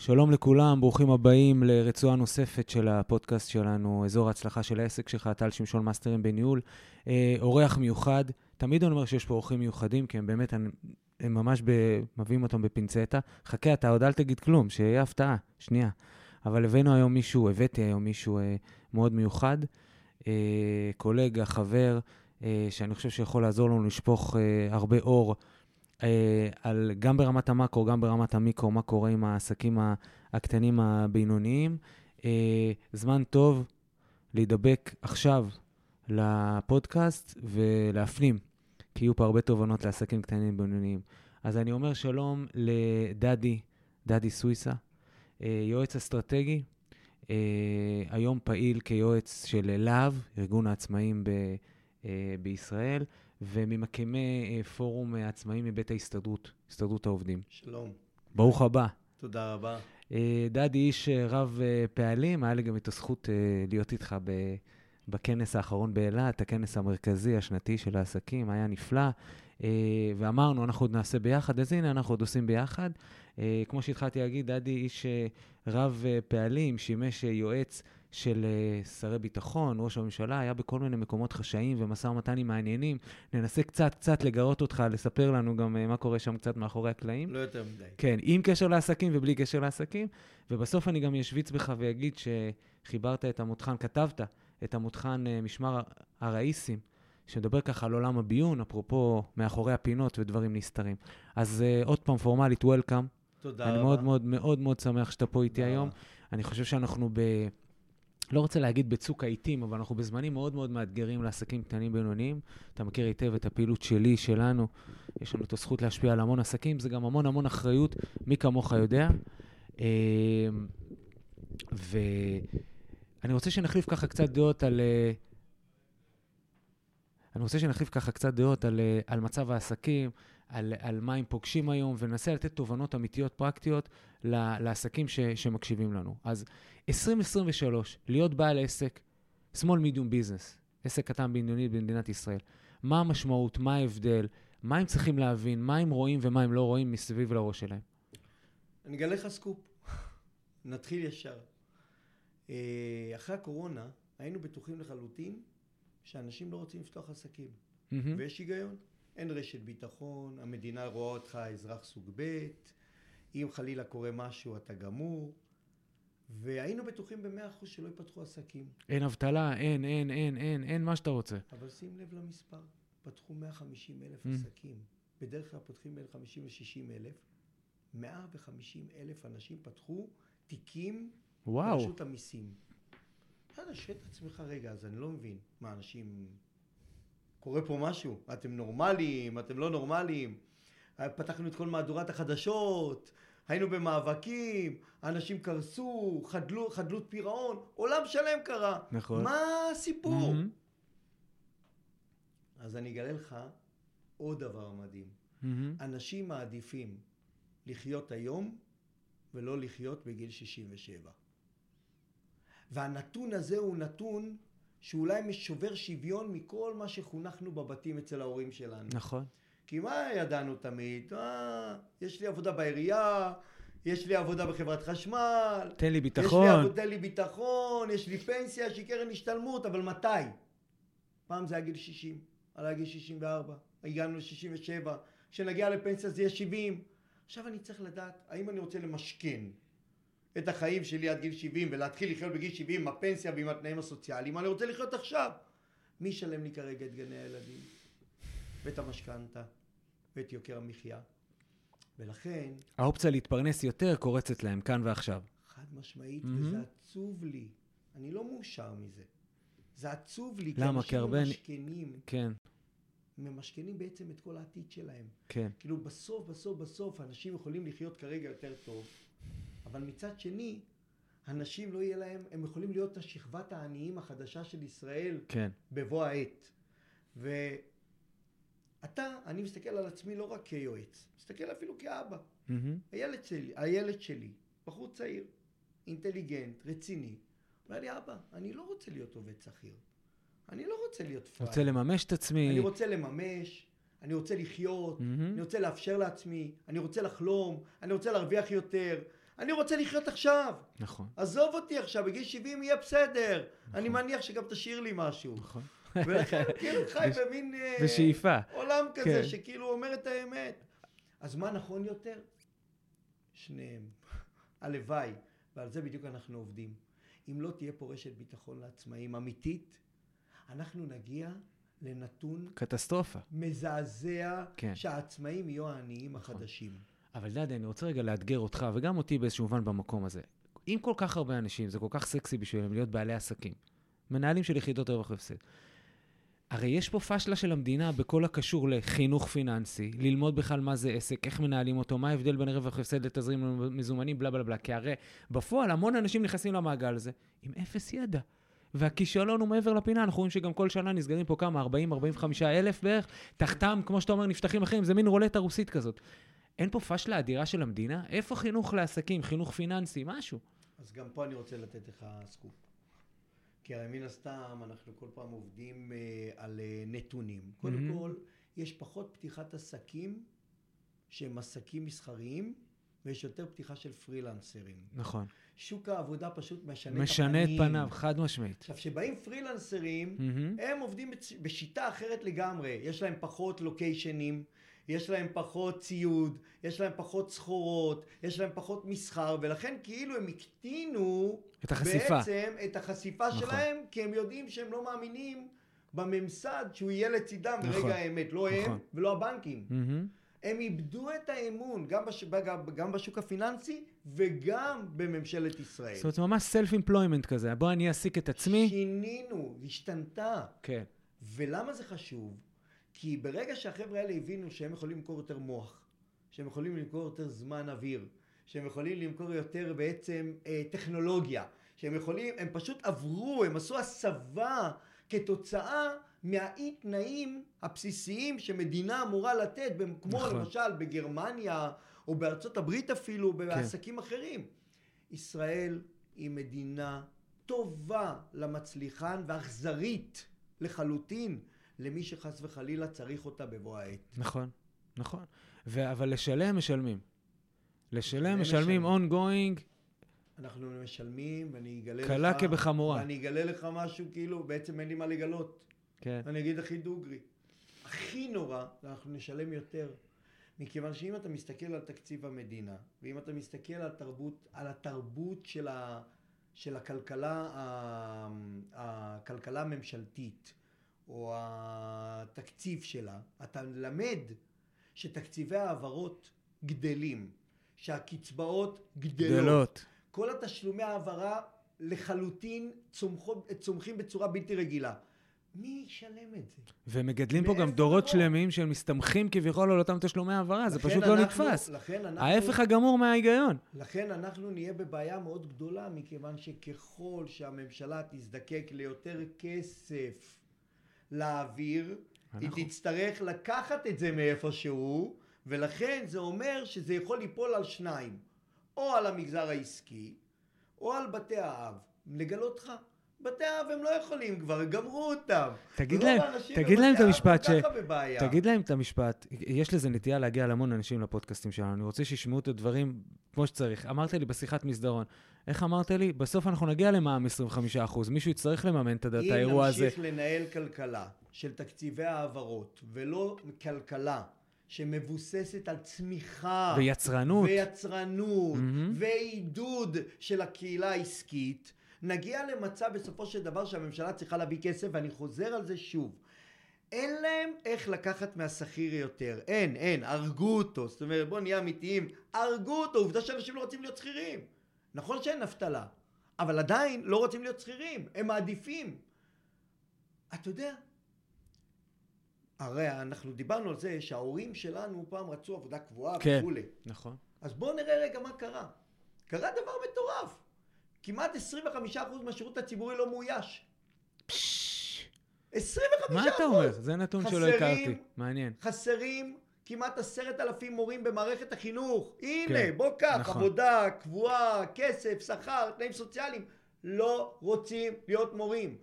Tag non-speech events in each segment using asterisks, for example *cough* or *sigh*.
שלום לכולם, ברוכים הבאים לרצועה נוספת של הפודקאסט שלנו, אזור ההצלחה של העסק שלך, טל שמשון מאסטרים בניהול. אה, אורח מיוחד, תמיד אני אומר שיש פה אורחים מיוחדים, כי הם באמת, הם, הם ממש ב, מביאים אותם בפינצטה. חכה, אתה עוד אל תגיד כלום, שיהיה הפתעה, שנייה. אבל הבאנו היום מישהו, הבאתי היום מישהו אה, מאוד מיוחד, אה, קולגה, חבר, אה, שאני חושב שיכול לעזור לנו לשפוך אה, הרבה אור. אה, על, גם ברמת המקרו, גם ברמת המיקרו, מה קורה עם העסקים הקטנים הבינוניים. אה, זמן טוב להידבק עכשיו לפודקאסט ולהפנים, כי יהיו פה הרבה תובנות לעסקים קטנים ובינוניים. אז אני אומר שלום לדדי, דדי סוויסה, אה, יועץ אסטרטגי, היום פעיל כיועץ של להב, ארגון העצמאים ב, בישראל. וממקימי אה, פורום אה, עצמאים מבית ההסתדרות, הסתדרות העובדים. שלום. ברוך הבא. תודה רבה. אה, דדי איש רב פעלים, היה לי גם את הזכות להיות איתך בכנס האחרון באילת, הכנס המרכזי השנתי של העסקים, היה נפלא. ואמרנו, אנחנו עוד נעשה ביחד, אז הנה, אנחנו עוד עושים ביחד. כמו שהתחלתי להגיד, דדי איש רב פעלים, שימש יועץ של uh, שרי ביטחון, ראש הממשלה, היה בכל מיני מקומות חשאיים ומשא ומתנים מעניינים. ננסה קצת, קצת לגרות אותך, לספר לנו גם uh, מה קורה שם קצת מאחורי הקלעים. לא יותר מדי. כן, עם קשר לעסקים ובלי קשר לעסקים. ובסוף אני גם אשוויץ בך ואגיד שחיברת את המותחן, כתבת את המותחן uh, משמר הראיסים, שמדבר ככה על עולם הביון, אפרופו מאחורי הפינות ודברים נסתרים. אז uh, עוד פעם, פורמלית, וולקאם. תודה אני רבה. אני מאוד מאוד מאוד מאוד שמח שאתה פה איתי היום. אני חושב שאנחנו ב... לא רוצה להגיד בצוק העיתים, אבל אנחנו בזמנים מאוד מאוד מאתגרים לעסקים קטנים בינוניים. אתה מכיר היטב את הפעילות שלי, שלנו. יש לנו את הזכות להשפיע על המון עסקים, זה גם המון המון אחריות, מי כמוך יודע. ואני רוצה שנחליף ככה קצת דעות על... אה, אני רוצה שנחליף ככה קצת דעות על, אה, על מצב העסקים, על, על מה הם פוגשים היום, וננסה לתת תובנות אמיתיות, פרקטיות, לעסקים ש, שמקשיבים לנו. אז 2023, להיות בעל עסק, small medium business, עסק קטן בינוני במדינת ישראל, מה המשמעות, מה ההבדל, מה הם צריכים להבין, מה הם רואים ומה הם לא רואים מסביב לראש שלהם. אני אגלה לך סקופ. *laughs* נתחיל ישר. אה, אחרי הקורונה היינו בטוחים לחלוטין שאנשים לא רוצים לפתוח עסקים. Mm-hmm. ויש היגיון. אין רשת ביטחון, המדינה רואה אותך אזרח סוג ב', אם חלילה קורה משהו אתה גמור. והיינו בטוחים במאה אחוז שלא ייפתחו עסקים. אין אבטלה, אין, אין, אין, אין, אין מה שאתה רוצה. אבל שים לב למספר, פתחו 150 אלף mm. עסקים. בדרך כלל פותחים בין 50 ל-60 אלף. 150 אלף אנשים פתחו תיקים ברשות המיסים. אתה שואל את עצמך, רגע, אז אני לא מבין. מה, אנשים... קורה פה משהו? אתם נורמליים? אתם לא נורמליים? פתחנו את כל מהדורת החדשות, היינו במאבקים, אנשים קרסו, חדלו, חדלות פירעון, עולם שלם קרה. נכון. מה הסיפור? Mm-hmm. אז אני אגלה לך עוד דבר מדהים. Mm-hmm. אנשים מעדיפים לחיות היום ולא לחיות בגיל 67. והנתון הזה הוא נתון שאולי משובר שוויון מכל מה שחונכנו בבתים אצל ההורים שלנו. נכון. כי מה ידענו תמיד? אה, יש לי עבודה בעירייה, יש לי עבודה בחברת חשמל. תן לי ביטחון. יש לי עבודה, תן לי ביטחון, יש לי פנסיה שהיא קרן השתלמות, אבל מתי? פעם זה היה גיל 60, עלה גיל 64, הגענו ל-67, כשנגיע לפנסיה זה יהיה 70. עכשיו אני צריך לדעת, האם אני רוצה למשכן את החיים שלי עד גיל 70 ולהתחיל לחיות בגיל 70 עם הפנסיה ועם התנאים הסוציאליים, אני רוצה לחיות עכשיו. מי ישלם לי כרגע את גני הילדים? ואת המשכנתה? ואת יוקר המחיה? ולכן... האופציה להתפרנס יותר קורצת להם כאן ועכשיו. חד משמעית, mm-hmm. וזה עצוב לי. אני לא מאושר מזה. זה עצוב לי, למה? כי הרבה... ממשכנים. כן. ממשכנים בעצם את כל העתיד שלהם. כן. כאילו בסוף, בסוף, בסוף, אנשים יכולים לחיות כרגע יותר טוב, אבל מצד שני, אנשים לא יהיה להם, הם יכולים להיות השכבת העניים החדשה של ישראל כן. בבוא העת. ואתה, אני מסתכל על עצמי לא רק כיועץ, מסתכל אפילו כאבא. Mm-hmm. הילד שלי, הילד שלי, בחור צעיר, אינטליגנט, רציני, אומר לי, אבא, אני לא רוצה להיות עובד שכיר. אני לא רוצה להיות פראייר. רוצה לממש את עצמי. אני רוצה לממש, אני רוצה לחיות, mm-hmm. אני רוצה לאפשר לעצמי, אני רוצה לחלום, אני רוצה להרוויח יותר, אני רוצה לחיות עכשיו. נכון. עזוב אותי עכשיו, בגיל 70 יהיה בסדר. נכון. אני מניח שגם תשאיר לי משהו. נכון. ולכן כאילו חי במין... אה, בשאיפה. עולם כזה, כן. שכאילו אומר את האמת. אז מה נכון יותר? שניהם. *laughs* הלוואי, ועל זה בדיוק אנחנו עובדים. אם לא תהיה פה רשת ביטחון לעצמאים אמיתית, אנחנו נגיע לנתון קטסטרופה. מזעזע, כן. שהעצמאים יהיו העניים נכון. החדשים. אבל דדי, אני רוצה רגע לאתגר אותך, וגם אותי באיזשהו מובן במקום הזה. אם כל כך הרבה אנשים, זה כל כך סקסי בשבילם להיות בעלי עסקים, מנהלים של יחידות רווח והפסד, הרי יש פה פשלה של המדינה בכל הקשור לחינוך פיננסי, ללמוד בכלל מה זה עסק, איך מנהלים אותו, מה ההבדל בין רווח והפסד לתזרים מזומנים, בלה בלה בלה. כי הרי בפועל המון אנשים נכנסים למעגל הזה עם אפס ידע. והכישלון הוא מעבר לפינה, אנחנו רואים שגם כל שנה נסגרים פה כמה, 40-45 אלף בערך, תחתם, כמו שאתה אומר, נפתחים אחרים, זה מין רולטה רוסית כזאת. אין פה פשלה אדירה של המדינה? איפה חינוך לעסקים, חינוך פיננסי, משהו? אז גם פה אני רוצה לתת לך סקופ. כי הרי מן הסתם אנחנו כל פעם עובדים אה, על אה, נתונים. קודם מהמם. כל, יש פחות פתיחת עסקים שהם עסקים מסחריים, ויש יותר פתיחה של פרילנסרים. נכון. שוק העבודה פשוט משנה, את משנה את הפנים. פניו, חד משמעית. עכשיו, כשבאים פרילנסרים, מהמם. הם עובדים בשיטה אחרת לגמרי. יש להם פחות לוקיישנים, יש להם פחות ציוד, יש להם פחות סחורות, יש להם פחות מסחר, ולכן כאילו הם הקטינו את החשיפה. בעצם את החשיפה נכון. שלהם, כי הם יודעים שהם לא מאמינים בממסד שהוא יהיה לצידם נכון. ברגע האמת. לא הם נכון. ולא הבנקים. מהמם. הם איבדו את האמון גם, בש... גם, בשוק הפיננסי וגם בממשלת ישראל. זאת אומרת, זה ממש אמפלוימנט כזה. בוא אני אעסיק את עצמי. שינינו, השתנתה. כן. ולמה זה חשוב? כי ברגע שהחבר'ה האלה הבינו שהם יכולים למכור יותר מוח, שהם יכולים למכור יותר זמן אוויר, שהם יכולים למכור יותר בעצם אה, טכנולוגיה, שהם יכולים, הם פשוט עברו, הם עשו הסבה כתוצאה מהאי תנאים הבסיסיים שמדינה אמורה לתת, כמו נכון. למשל בגרמניה או בארצות הברית אפילו, בעסקים אחרים. ישראל היא מדינה טובה למצליחן ואכזרית לחלוטין למי שחס וחלילה צריך אותה בבוא העת. נכון, נכון. ו- אבל לשלם, משלמים. לשלם, משלמים ongoing, אנחנו משלמים, ואני אגלה לך... קלה כבחמורה. ואני אגלה לך משהו, כאילו, בעצם אין לי מה לגלות. כן. אני אגיד הכי דוגרי. הכי נורא, אנחנו נשלם יותר. מכיוון שאם אתה מסתכל על תקציב המדינה, ואם אתה מסתכל על תרבות, על התרבות של, ה, של הכלכלה, ה- הכלכלה הממשלתית, או התקציב שלה, אתה למד שתקציבי ההעברות גדלים, שהקצבאות גדלות. גדלות. כל התשלומי העברה לחלוטין צומחות, צומחים בצורה בלתי רגילה. מי ישלם את זה? ומגדלים פה גם דורות לבוא? שלמים שהם מסתמכים כביכול על אותם תשלומי העברה, זה פשוט לא אנחנו- נתפס. לכן אנחנו, ההפך הגמור מההיגיון. לכן אנחנו נהיה בבעיה מאוד גדולה, מכיוון שככל שהממשלה תזדקק ליותר כסף להעביר, היא אנחנו- תצטרך לקחת את זה מאיפשהו, ולכן זה אומר שזה יכול ליפול על שניים, או על המגזר העסקי, או על בתי האב. לגלות לך, בתי האב הם לא יכולים כבר, גמרו אותם. תגיד להם- תגיד להם את המשפט ש-. תגיד להם את המשפט, יש לזה נטייה להגיע להמון אנשים לפודקאסטים שלנו, אני רוצה שישמעו את הדברים כמו שצריך. אמרת לי בשיחת מסדרון, איך אמרת לי? בסוף אנחנו נגיע למע"מ 25%, מישהו יצטרך לממן את האירוע הזה. אם נמשיך לנהל כלכלה של תקציבי העברות, ולא כלכלה שמבוססת על צמיחה, ויצרנות. ויצרנות, מהמם. ועידוד של הקהילה העסקית, נגיע למצב בסופו של דבר שהממשלה צריכה להביא כסף, ואני חוזר על זה שוב. אין להם איך לקחת מהשכיר יותר. אין, אין, הרגו אותו. זאת אומרת, בואו נהיה אמיתיים, הרגו אותו. עובדה שאנשים לא רוצים להיות שכירים. נכון שאין אבטלה, אבל עדיין לא רוצים להיות שכירים. הם מעדיפים. אתה יודע, הרי אנחנו דיברנו על זה שההורים שלנו פעם רצו עבודה קבועה כן. וכולי. נכון. אז בואו נראה רגע מה קרה. קרה דבר מטורף. כמעט 25% מהשירות הציבורי לא מאויש. 25%! מה אתה אומר? זה נתון שלא חסרים- הכרתי. מעניין. חסרים כמעט עשרת אלפים מורים במערכת החינוך. הנה, כן, בוא קח, נכון. עבודה, קבועה, כסף, שכר, תנאים סוציאליים. לא רוצים להיות מורים.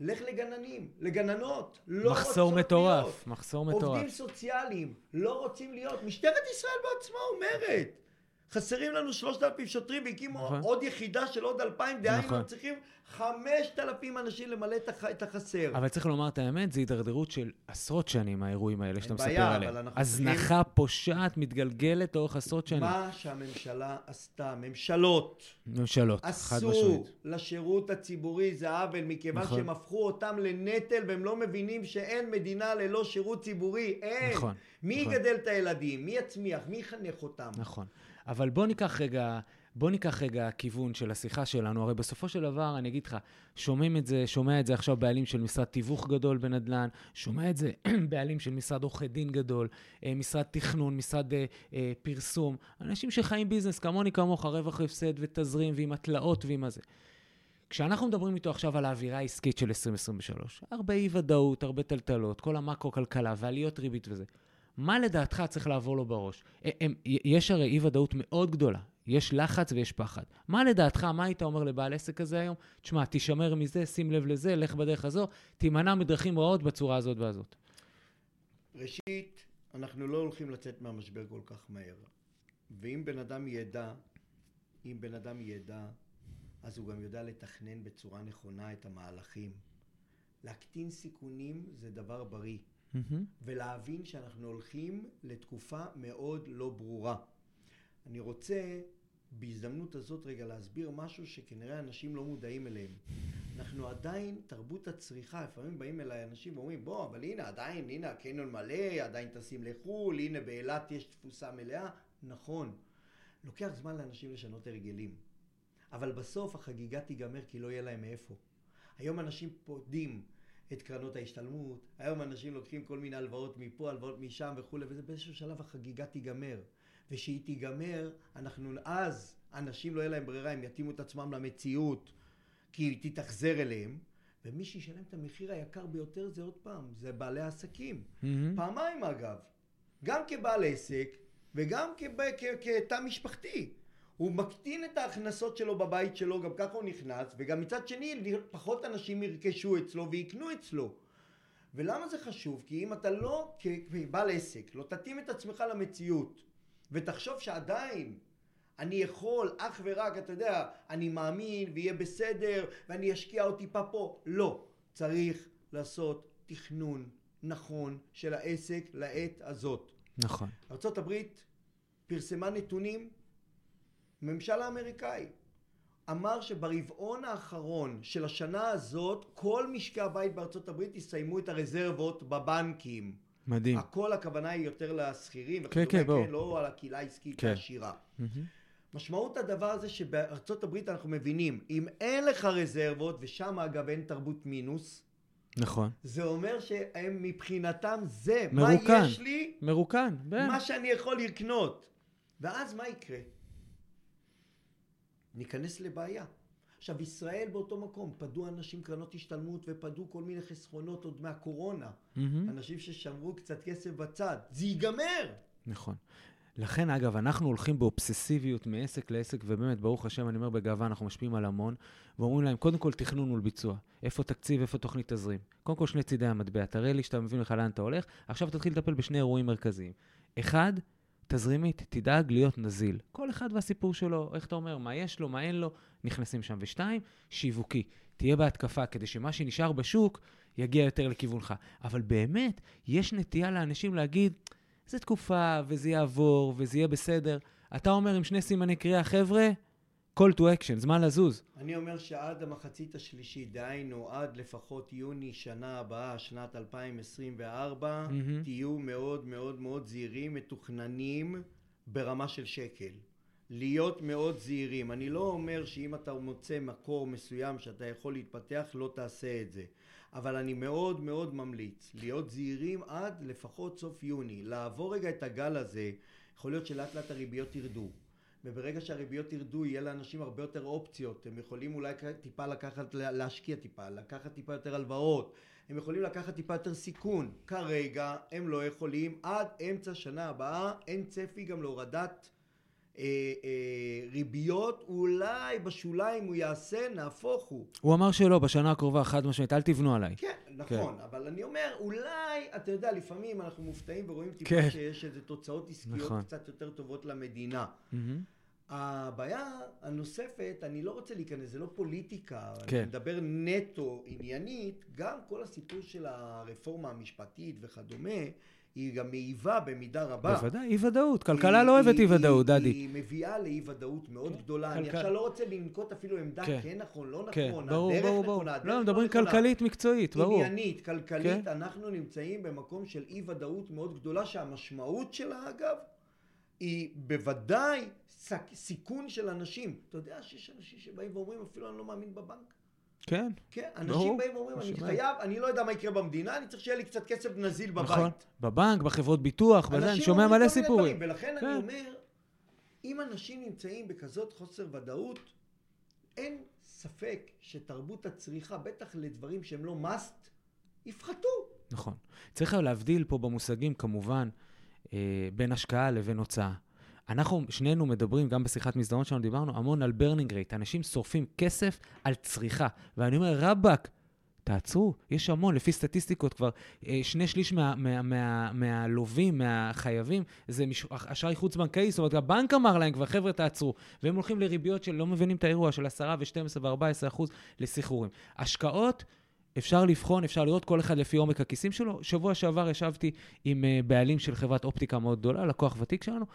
לך לגננים, לגננות, לא מחסור להיות. מטורף, מחסור עובדים מטורף. סוציאליים לא רוצים להיות. משטרת ישראל בעצמה אומרת, חסרים לנו 3,000 שוטרים והקימו נכון. עוד יחידה של עוד 2,000, דהיינו נכון. צריכים 5,000 אנשים למלא את החסר. אבל צריך לומר את האמת, זו הידרדרות של עשרות שנים, האירועים האלה שאתה מספר עליהם. הזנחה צריכים... פושעת, מתגלגלת לאורך עשרות שנים. מה שהממשלה עשתה, ממשלות, ממשלות, חד משמעית. עשו לשירות הציבורי זה עוול, מכיוון נכון. שהם הפכו אותם לנטל והם לא מבינים שאין מדינה ללא שירות ציבורי, אין. נכון. מי נכון. יגדל את הילדים? מי יצמיח? מי יחנך אותם? נכון. אבל בוא ניקח רגע, בוא ניקח רגע כיוון של השיחה שלנו. הרי בסופו של דבר, אני אגיד לך, שומעים את זה, שומע את זה עכשיו בעלים של משרד תיווך גדול בנדל"ן, שומע את זה *clears throat* בעלים של משרד עורכי דין גדול, אה, משרד תכנון, משרד אה, אה, פרסום, אנשים שחיים ביזנס כמוני כמוך, רווח הפסד ותזרים ועם התלאות ועם הזה. כשאנחנו מדברים איתו עכשיו על האווירה העסקית של 2023, הרבה אי-ודאות, הרבה טלטלות, כל המקרו-כלכלה ועליות ריבית וזה. מה לדעתך צריך לעבור לו בראש? הם, יש הרי אי-ודאות מאוד גדולה. יש לחץ ויש פחד. מה לדעתך, מה היית אומר לבעל עסק כזה היום? תשמע, תישמר מזה, שים לב לזה, לך בדרך הזו, תימנע מדרכים רעות בצורה הזאת והזאת. ראשית, אנחנו לא הולכים לצאת מהמשבר כל כך מהר. ואם בן אדם ידע, אם בן אדם ידע, אז הוא גם יודע לתכנן בצורה נכונה את המהלכים. להקטין סיכונים זה דבר בריא. Mm-hmm. ולהבין שאנחנו הולכים לתקופה מאוד לא ברורה. אני רוצה בהזדמנות הזאת רגע להסביר משהו שכנראה אנשים לא מודעים אליהם. אנחנו עדיין, תרבות הצריכה, לפעמים באים אליי אנשים ואומרים בוא, אבל הנה עדיין, הנה הקניון מלא, עדיין טסים לחו"ל, הנה באילת יש תפוסה מלאה. נכון, לוקח זמן לאנשים לשנות הרגלים. אבל בסוף החגיגה תיגמר כי לא יהיה להם מאיפה. היום אנשים פודים את קרנות ההשתלמות, היום אנשים לוקחים כל מיני הלוואות מפה, הלוואות משם וכולי, וזה באיזשהו שלב החגיגה תיגמר. ושהיא תיגמר, אנחנו אז, אנשים לא יהיה להם ברירה, הם יתאימו את עצמם למציאות, כי היא תתאכזר אליהם, ומי שישלם את המחיר היקר ביותר זה עוד פעם, זה בעלי העסקים. Mm-hmm. פעמיים אגב, גם כבעל עסק וגם כתא משפחתי. הוא מקטין את ההכנסות שלו בבית שלו, גם ככה הוא נכנס, וגם מצד שני פחות אנשים ירכשו אצלו ויקנו אצלו. ולמה זה חשוב? כי אם אתה לא כבעל עסק, לא תתאים את עצמך למציאות, ותחשוב שעדיין אני יכול אך ורק, אתה יודע, אני מאמין ויהיה בסדר ואני אשקיע עוד טיפה פה, לא. צריך לעשות תכנון נכון של העסק לעת הזאת. נכון. ארה"ב פרסמה נתונים הממשל האמריקאי אמר שברבעון האחרון של השנה הזאת כל משקי הבית בארצות הברית יסיימו את הרזרבות בבנקים. מדהים. הכל הכוונה היא יותר לשכירים, כן, כן, בואו. כן, לא על הקהילה העסקית כן. העשירה. Mm-hmm. משמעות הדבר הזה שבארצות הברית אנחנו מבינים, אם אין לך רזרבות, ושם אגב אין תרבות מינוס, נכון. זה אומר שהם מבחינתם זה, מרוקן, מה יש לי, מרוקן, מה שאני יכול לקנות. ואז מה יקרה? ניכנס לבעיה. עכשיו, ישראל באותו מקום, פדו אנשים קרנות השתלמות ופדו כל מיני חסכונות עוד מהקורונה. Mm-hmm. אנשים ששמרו קצת כסף בצד. זה ייגמר! נכון. לכן, אגב, אנחנו הולכים באובססיביות מעסק לעסק, ובאמת, ברוך השם, אני אומר בגאווה, אנחנו משפיעים על המון, ואומרים להם, קודם כל, תכנון מול ביצוע. איפה תקציב, איפה תוכנית תזרים. קודם כל, שני צידי המטבע. תראה לי שאתה מבין לך לאן אתה הולך, עכשיו תתחיל לטפל בשני אירועים מרכזיים. אחד, תזרימית, תדאג להיות נזיל. כל אחד והסיפור שלו, איך אתה אומר, מה יש לו, מה אין לו, נכנסים שם. ושתיים, שיווקי. תהיה בהתקפה כדי שמה שנשאר בשוק יגיע יותר לכיוונך. אבל באמת, יש נטייה לאנשים להגיד, זו תקופה, וזה יעבור, וזה יהיה בסדר. אתה אומר עם שני סימני קריאה, חבר'ה, call to action, זמן לזוז. אני אומר שעד המחצית השלישית, דהיינו עד לפחות יוני שנה הבאה, שנת 2024, mm-hmm. תהיו מאוד מאוד מאוד זהירים, מתוכננים ברמה של שקל. להיות מאוד זהירים. אני לא אומר שאם אתה מוצא מקור מסוים שאתה יכול להתפתח, לא תעשה את זה. אבל אני מאוד מאוד ממליץ להיות זהירים עד לפחות סוף יוני. לעבור רגע את הגל הזה, יכול להיות שלאט לאט הריביות ירדו. וברגע שהריביות ירדו יהיה לאנשים הרבה יותר אופציות, הם יכולים אולי טיפה לקחת, להשקיע טיפה, לקחת טיפה יותר הלוואות, הם יכולים לקחת טיפה יותר סיכון, כרגע הם לא יכולים, עד אמצע שנה הבאה אין צפי גם להורדת אה, אה, ריביות, אולי בשוליים הוא יעשה, נהפוך הוא. הוא אמר שלא, בשנה הקרובה חד משמעית, אל תבנו עליי. כן, נכון, כן. אבל אני אומר, אולי, אתה יודע, לפעמים אנחנו מופתעים ורואים טיפה כן. שיש איזה תוצאות עסקיות נכון. קצת יותר טובות למדינה. Mm-hmm. הבעיה הנוספת, אני לא רוצה להיכנס, זה לא פוליטיקה, כן. אני מדבר נטו עניינית, גם כל הסיפור של הרפורמה המשפטית וכדומה, היא גם מעיבה במידה רבה. בוודאי, אי ודאות. כלכלה לא אוהבת אי ודאות, דדי. היא מביאה לאי ודאות מאוד כן. גדולה. אני כלכל- עכשיו לא רוצה לנקוט אפילו עמדה כן. כן נכון, לא כן, נכון, ברור, הדרך ברור. נכונה, הדרך לא, מדברים נכונה. כלכלית מקצועית, ברור. עניינית, כלכלית, כן. אנחנו נמצאים במקום של אי ודאות מאוד גדולה, שהמשמעות שלה אגב, היא בוודאי סק- סיכון של אנשים. אתה יודע שיש אנשים שבאים ואומרים, אפילו אני לא מאמין בבנק. כן, כן, ברור. אנשים באים ואומרים, אני. חייב, אני לא יודע מה יקרה במדינה, אני צריך שיהיה לי קצת כסף נזיל בבית. נכון. בבנק, בחברות ביטוח, בזה, אני שומע מלא סיפורים. דברים, ולכן כן. אני אומר, אם אנשים נמצאים בכזאת חוסר ודאות, אין ספק שתרבות הצריכה, בטח לדברים שהם לא must, יפחתו. נכון. צריך להבדיל פה במושגים, כמובן, אה, בין השקעה לבין הוצאה. אנחנו שנינו מדברים, גם בשיחת מסדרון שלנו דיברנו המון על burning rate. אנשים שורפים כסף על צריכה. ואני אומר, רבאק, תעצרו, יש המון, לפי סטטיסטיקות כבר, אה, שני שליש מה, מה, מה, מהלווים, מהחייבים, זה מש, אשראי חוץ-בנקאי, זאת אומרת, הבנק אמר להם כבר, חבר'ה, תעצרו. והם הולכים לריביות של, לא מבינים את האירוע, של 10 ו-12 ו-14 אחוז לסחרורים. השקעות, אפשר לבחון, אפשר לראות כל אחד לפי עומק הכיסים שלו. שבוע שעבר ישבתי עם uh, בעלים של חברת אופטיקה מאוד גדולה, לקוח ותיק שלנו.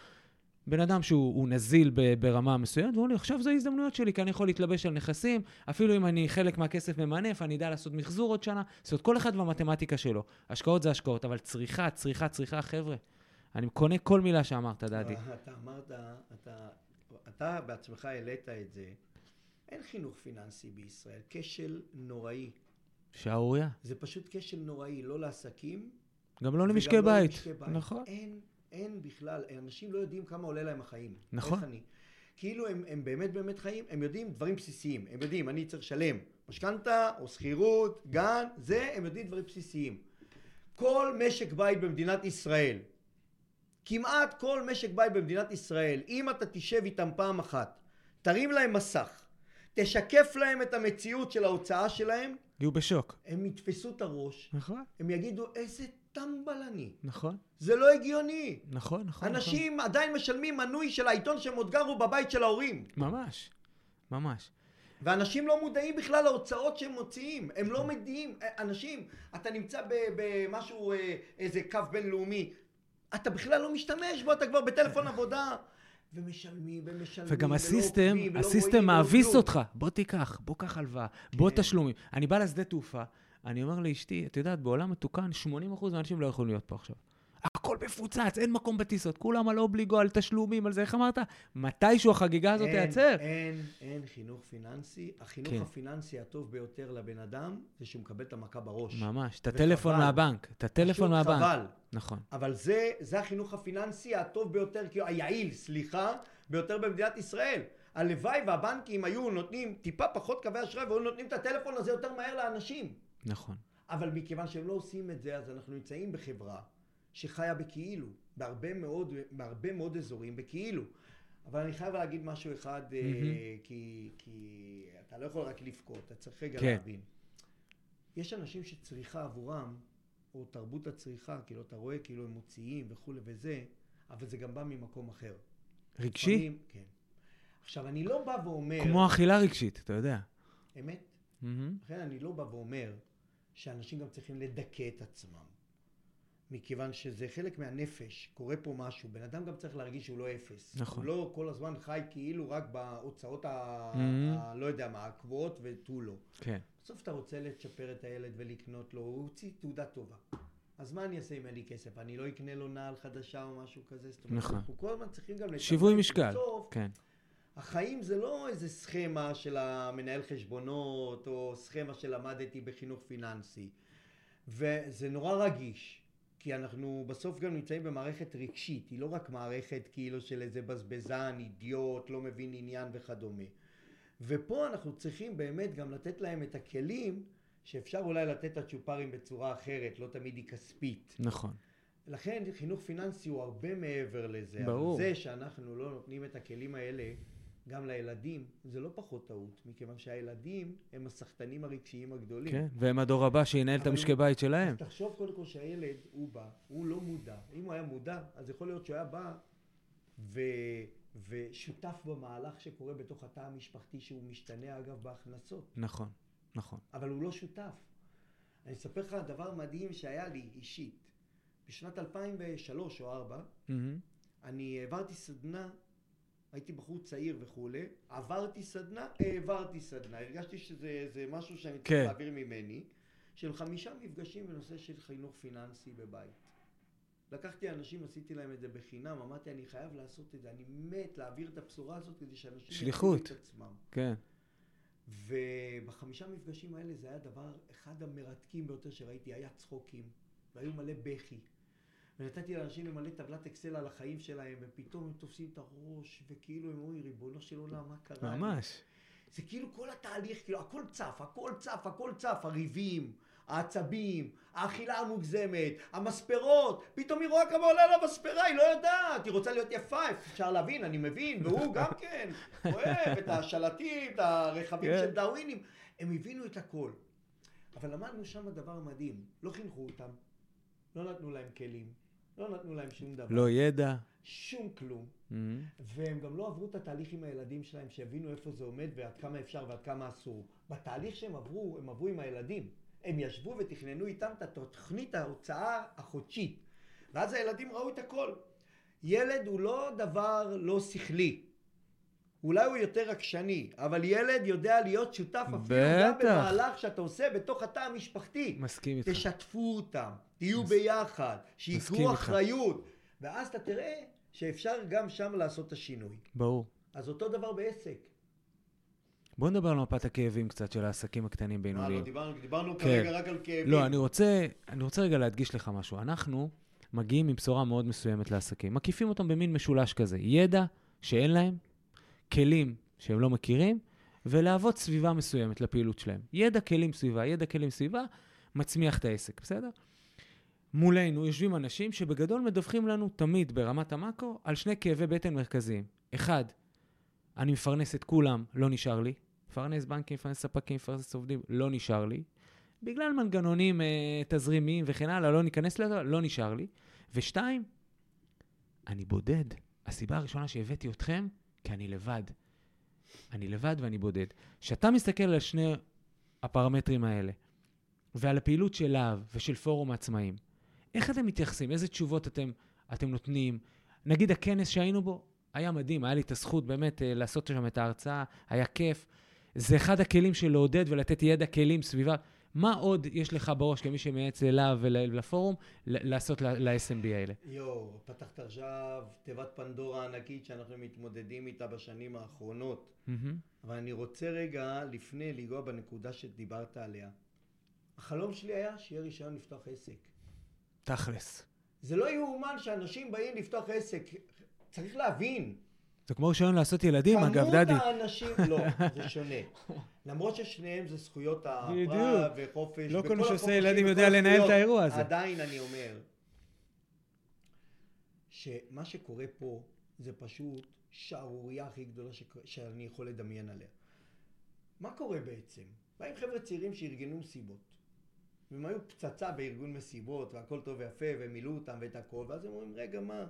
בן אדם שהוא הוא נזיל ב, ברמה מסוימת, והוא אומר עכשיו זה ההזדמנויות שלי, כי אני יכול להתלבש על נכסים, אפילו אם אני חלק מהכסף ממנף, אני אדע לעשות מחזור עוד שנה. זאת אומרת, כל אחד והמתמטיקה שלו. השקעות זה השקעות, אבל צריכה, צריכה, צריכה, חבר'ה. אני קונה כל מילה שאמרת, דדי. אתה אמרת, אתה, אתה בעצמך העלית את זה, אין חינוך פיננסי בישראל, כשל נוראי. שערוריה. זה פשוט כשל נוראי, לא לעסקים. גם לא למשקי בית. למשקי בית. נכון. אין, אין בכלל, אנשים לא יודעים כמה עולה להם החיים. נכון. איך אני? כאילו הם, הם באמת באמת חיים, הם יודעים דברים בסיסיים. הם יודעים, אני צריך לשלם משכנתה או שכירות, גן, זה, הם יודעים דברים בסיסיים. כל משק בית במדינת ישראל, כמעט כל משק בית במדינת ישראל, אם אתה תשב איתם פעם אחת, תרים להם מסך, תשקף להם את המציאות של ההוצאה שלהם, יהיו בשוק. הם יתפסו את הראש, נכון, הם יגידו איזה טמבל אני. נכון, זה לא הגיוני. נכון, נכון. אנשים עדיין משלמים מנוי של העיתון שהם עוד גרו בבית של ההורים. נכון. ממש, ממש. ואנשים לא מודעים בכלל להוצאות שהם מוציאים. הם לא מדיעים. אנשים, אתה נמצא במשהו, אה, איזה קו בינלאומי, אתה בכלל לא משתמש בו, אתה כבר בטלפון עבודה. ומשלמים, ומשלמים, וגם ולא הסיסטם, עוקבים, ולא הסיסטם מאביס. אותך. בוא תיקח, בוא קח הלוואה, בוא כן. תשלומים. אני בא לשדה תעופה, אני אומר לאשתי, את יודעת, בעולם מתוקן, 80% מהאנשים לא יכולים להיות פה עכשיו. הכל מפוצץ, אין מקום בטיסות, כולם על אובליגו, על תשלומים, על זה, איך אמרת? מתישהו החגיגה הזאת אין, תיעצר. אין, אין חינוך פיננסי. החינוך כן. הפיננסי הטוב ביותר לבן אדם, זה שהוא מקבל את המכה בראש. ממש, את. הטלפון מהבנק, את הטלפון מהבנק. חבל. נכון. אבל זה, זה החינוך הפיננסי הטוב ביותר, כאילו היעיל, סליחה, ביותר במדינת ישראל. הלוואי והבנקים היו נותנים טיפה פחות קווי אשראי והיו נותנים את הטלפון הזה יותר מהר לאנשים. נכון. אבל מכיוון שהם לא עושים את זה, אז אנחנו נמצאים בחברה שחיה בכאילו, בהרבה מאוד, בהרבה מאוד אזורים בכאילו. אבל אני חייב להגיד משהו אחד, אה, מהמם. כי, כי אתה לא יכול רק לבכות, אתה צריך רגע כן. להבין. יש אנשים שצריכה עבורם, או תרבות הצריכה, כאילו אתה רואה כאילו הם מוציאים וכולי וזה, אבל זה גם בא ממקום אחר. רגשי? לפעמים- כן. עכשיו, אני לא בא ואומר... כמו אכילה רגשית, אתה יודע. אמת? מהמם. לכן אני לא בא ואומר שאנשים גם צריכים לדכא את עצמם. מכיוון שזה חלק מהנפש, קורה פה משהו, בן אדם גם צריך להרגיש שהוא לא אפס. נכון. הוא לא כל הזמן חי כאילו רק בהוצאות ה... Mhm. ה... לא יודע מה, הקבועות ותו לא. כן. בסוף אתה רוצה לצ'פר את הילד ולקנות לו, הוא הוציא תעודה טובה. אז מה אני אעשה אם אין לי כסף? אני לא אקנה לו נעל חדשה או משהו כזה? זאת אומרת, נכון. אנחנו כל הזמן צריכים גם. שיווי משקל. בסוף, כן. החיים זה לא איזה סכמה של המנהל חשבונות, או סכמה שלמדתי בחינוך פיננסי. וזה נורא רגיש, כי אנחנו בסוף גם נמצאים במערכת רגשית, היא לא רק מערכת כאילו של איזה בזבזן, אידיוט, לא מבין עניין וכדומה. ופה אנחנו צריכים באמת גם לתת להם את הכלים שאפשר אולי לתת את הצ'ופרים בצורה אחרת, לא תמיד היא כספית. נכון. לכן חינוך פיננסי הוא הרבה מעבר לזה. ברור. אבל זה שאנחנו לא נותנים את הכלים האלה גם לילדים, זה לא פחות טעות, מכיוון שהילדים הם הסחטנים הרגשיים הגדולים. כן, והם הדור הבא שינהל את המשקי בית שלהם. אז תחשוב קודם כל שהילד, הוא בא, הוא לא מודע. אם הוא היה מודע, אז יכול להיות שהוא היה בא ושותף במהלך שקורה בתוך התא המשפחתי שהוא משתנה אגב בהכנסות. נכון, נכון. אבל הוא לא שותף. אני אספר לך דבר מדהים שהיה לי אישית. בשנת 2003 או 2004, mm-hmm. אני העברתי סדנה, הייתי בחור צעיר וכולי, עברתי סדנה, העברתי סדנה. הרגשתי שזה משהו שאני צריך כן. להעביר ממני, של חמישה מפגשים בנושא של חינוך פיננסי בבית. לקחתי אנשים, עשיתי להם את זה בחינם, אמרתי, אני חייב לעשות את זה, אני מת להעביר את הבשורה הזאת כדי שאנשים... שליחות. את עצמם. כן. ובחמישה מפגשים האלה זה היה דבר, אחד המרתקים ביותר שראיתי, היה צחוקים, והיו מלא בכי. ונתתי לאנשים למלא טבלת אקסל על החיים שלהם, ופתאום הם תופסים את הראש, וכאילו הם אומרים, ריבונו של עולם, מה קרה? ממש. זה כאילו כל התהליך, כאילו הכל צף, הכל צף, הכל צף, הריבים, העצבים, האכילה המוגזמת, המספרות, פתאום היא רואה כמה עולה לה מספרה, היא לא יודעת, היא רוצה להיות יפה, אפשר להבין, אני מבין, והוא גם כן אוהב את השלטים, את הרכבים כן. של דאווינים, הם הבינו את הכל. אבל למדנו שם דבר מדהים, לא חינכו אותם, לא נתנו להם כלים, לא נתנו להם שום דבר. לא ידע. שום כלום. Mm-hmm. והם גם לא עברו את התהליך עם הילדים שלהם, שיבינו איפה זה עומד ועד כמה אפשר ועד כמה אסור. בתהליך שהם עברו, הם עברו עם הילדים. הם ישבו ותכננו איתם את תוכנית ההוצאה החודשית. ואז הילדים ראו את הכל. ילד הוא לא דבר לא שכלי. אולי הוא יותר עקשני, אבל ילד יודע להיות שותף אפילו גם במהלך שאתה עושה בתוך התא המשפחתי. מסכים איתך. תשתפו אותם, תהיו. ביחד, שיקחו אחריות, ואז אתה תראה שאפשר גם שם לעשות את השינוי. ברור. אז אותו דבר בעסק. בוא נדבר על מפת הכאבים קצת של העסקים הקטנים בינוניים. אה, לא, דיברנו, דיברנו כן. כרגע רק על כאבים. לא, אני רוצה, אני רוצה רגע להדגיש לך משהו. אנחנו מגיעים עם בשורה מאוד מסוימת לעסקים. מקיפים אותם במין משולש כזה. ידע שאין להם, כלים שהם לא מכירים, ולהוות סביבה מסוימת לפעילות שלהם. ידע, כלים, סביבה, ידע, כלים, סביבה, מצמיח את העסק, בסדר? מולנו יושבים אנשים שבגדול מדווחים לנו תמיד ברמת המאקרו על שני כאבי בטן מרכזיים. אחד, אני מפרנס את כולם, לא נשאר לי. מפרנס בנקים, מפרנס ספקים, מפרנס עובדים, לא נשאר לי. בגלל מנגנונים אה, תזרימיים וכן הלאה, לא ניכנס לזה, לא נשאר לי. ושתיים, אני בודד. הסיבה הראשונה שהבאתי אתכם, כי אני לבד. אני לבד ואני בודד. כשאתה מסתכל על שני הפרמטרים האלה, ועל הפעילות של להב ושל פורום העצמאים, איך אתם מתייחסים? איזה תשובות אתם, אתם נותנים? נגיד הכנס שהיינו בו, היה מדהים, היה לי את הזכות באמת אה, לעשות שם את ההרצאה, היה כיף. זה אחד הכלים של לעודד ולתת ידע כלים סביבה. מה עוד יש לך בראש כמי שמייעץ ללהב ולפורום לעשות ל-SMB האלה? יואו, פתחת עכשיו תיבת פנדורה ענקית שאנחנו מתמודדים איתה בשנים האחרונות. Mm-hmm. אבל אני רוצה רגע, לפני, לנגוע בנקודה שדיברת עליה. החלום שלי היה שיהיה רישיון לפתוח עסק. תכלס. זה לא יאומן שאנשים באים לפתוח עסק. צריך להבין. זה כמו רישיון לעשות ילדים, אגב, דדי. כמות האנשים, לא, זה שונה. למרות ששניהם זה זכויות הפרט וחופש. לא כל מי שעושה ילדים יודע לנהל את האירוע הזה. עדיין אני אומר, שמה שקורה פה זה פשוט שערורייה הכי גדולה שאני יכול לדמיין עליה. מה קורה בעצם? באים חבר'ה צעירים שארגנו מסיבות. והם היו פצצה בארגון מסיבות, והכל טוב ויפה, והם מילאו אותם ואת הכל, ואז הם אומרים, רגע, מה?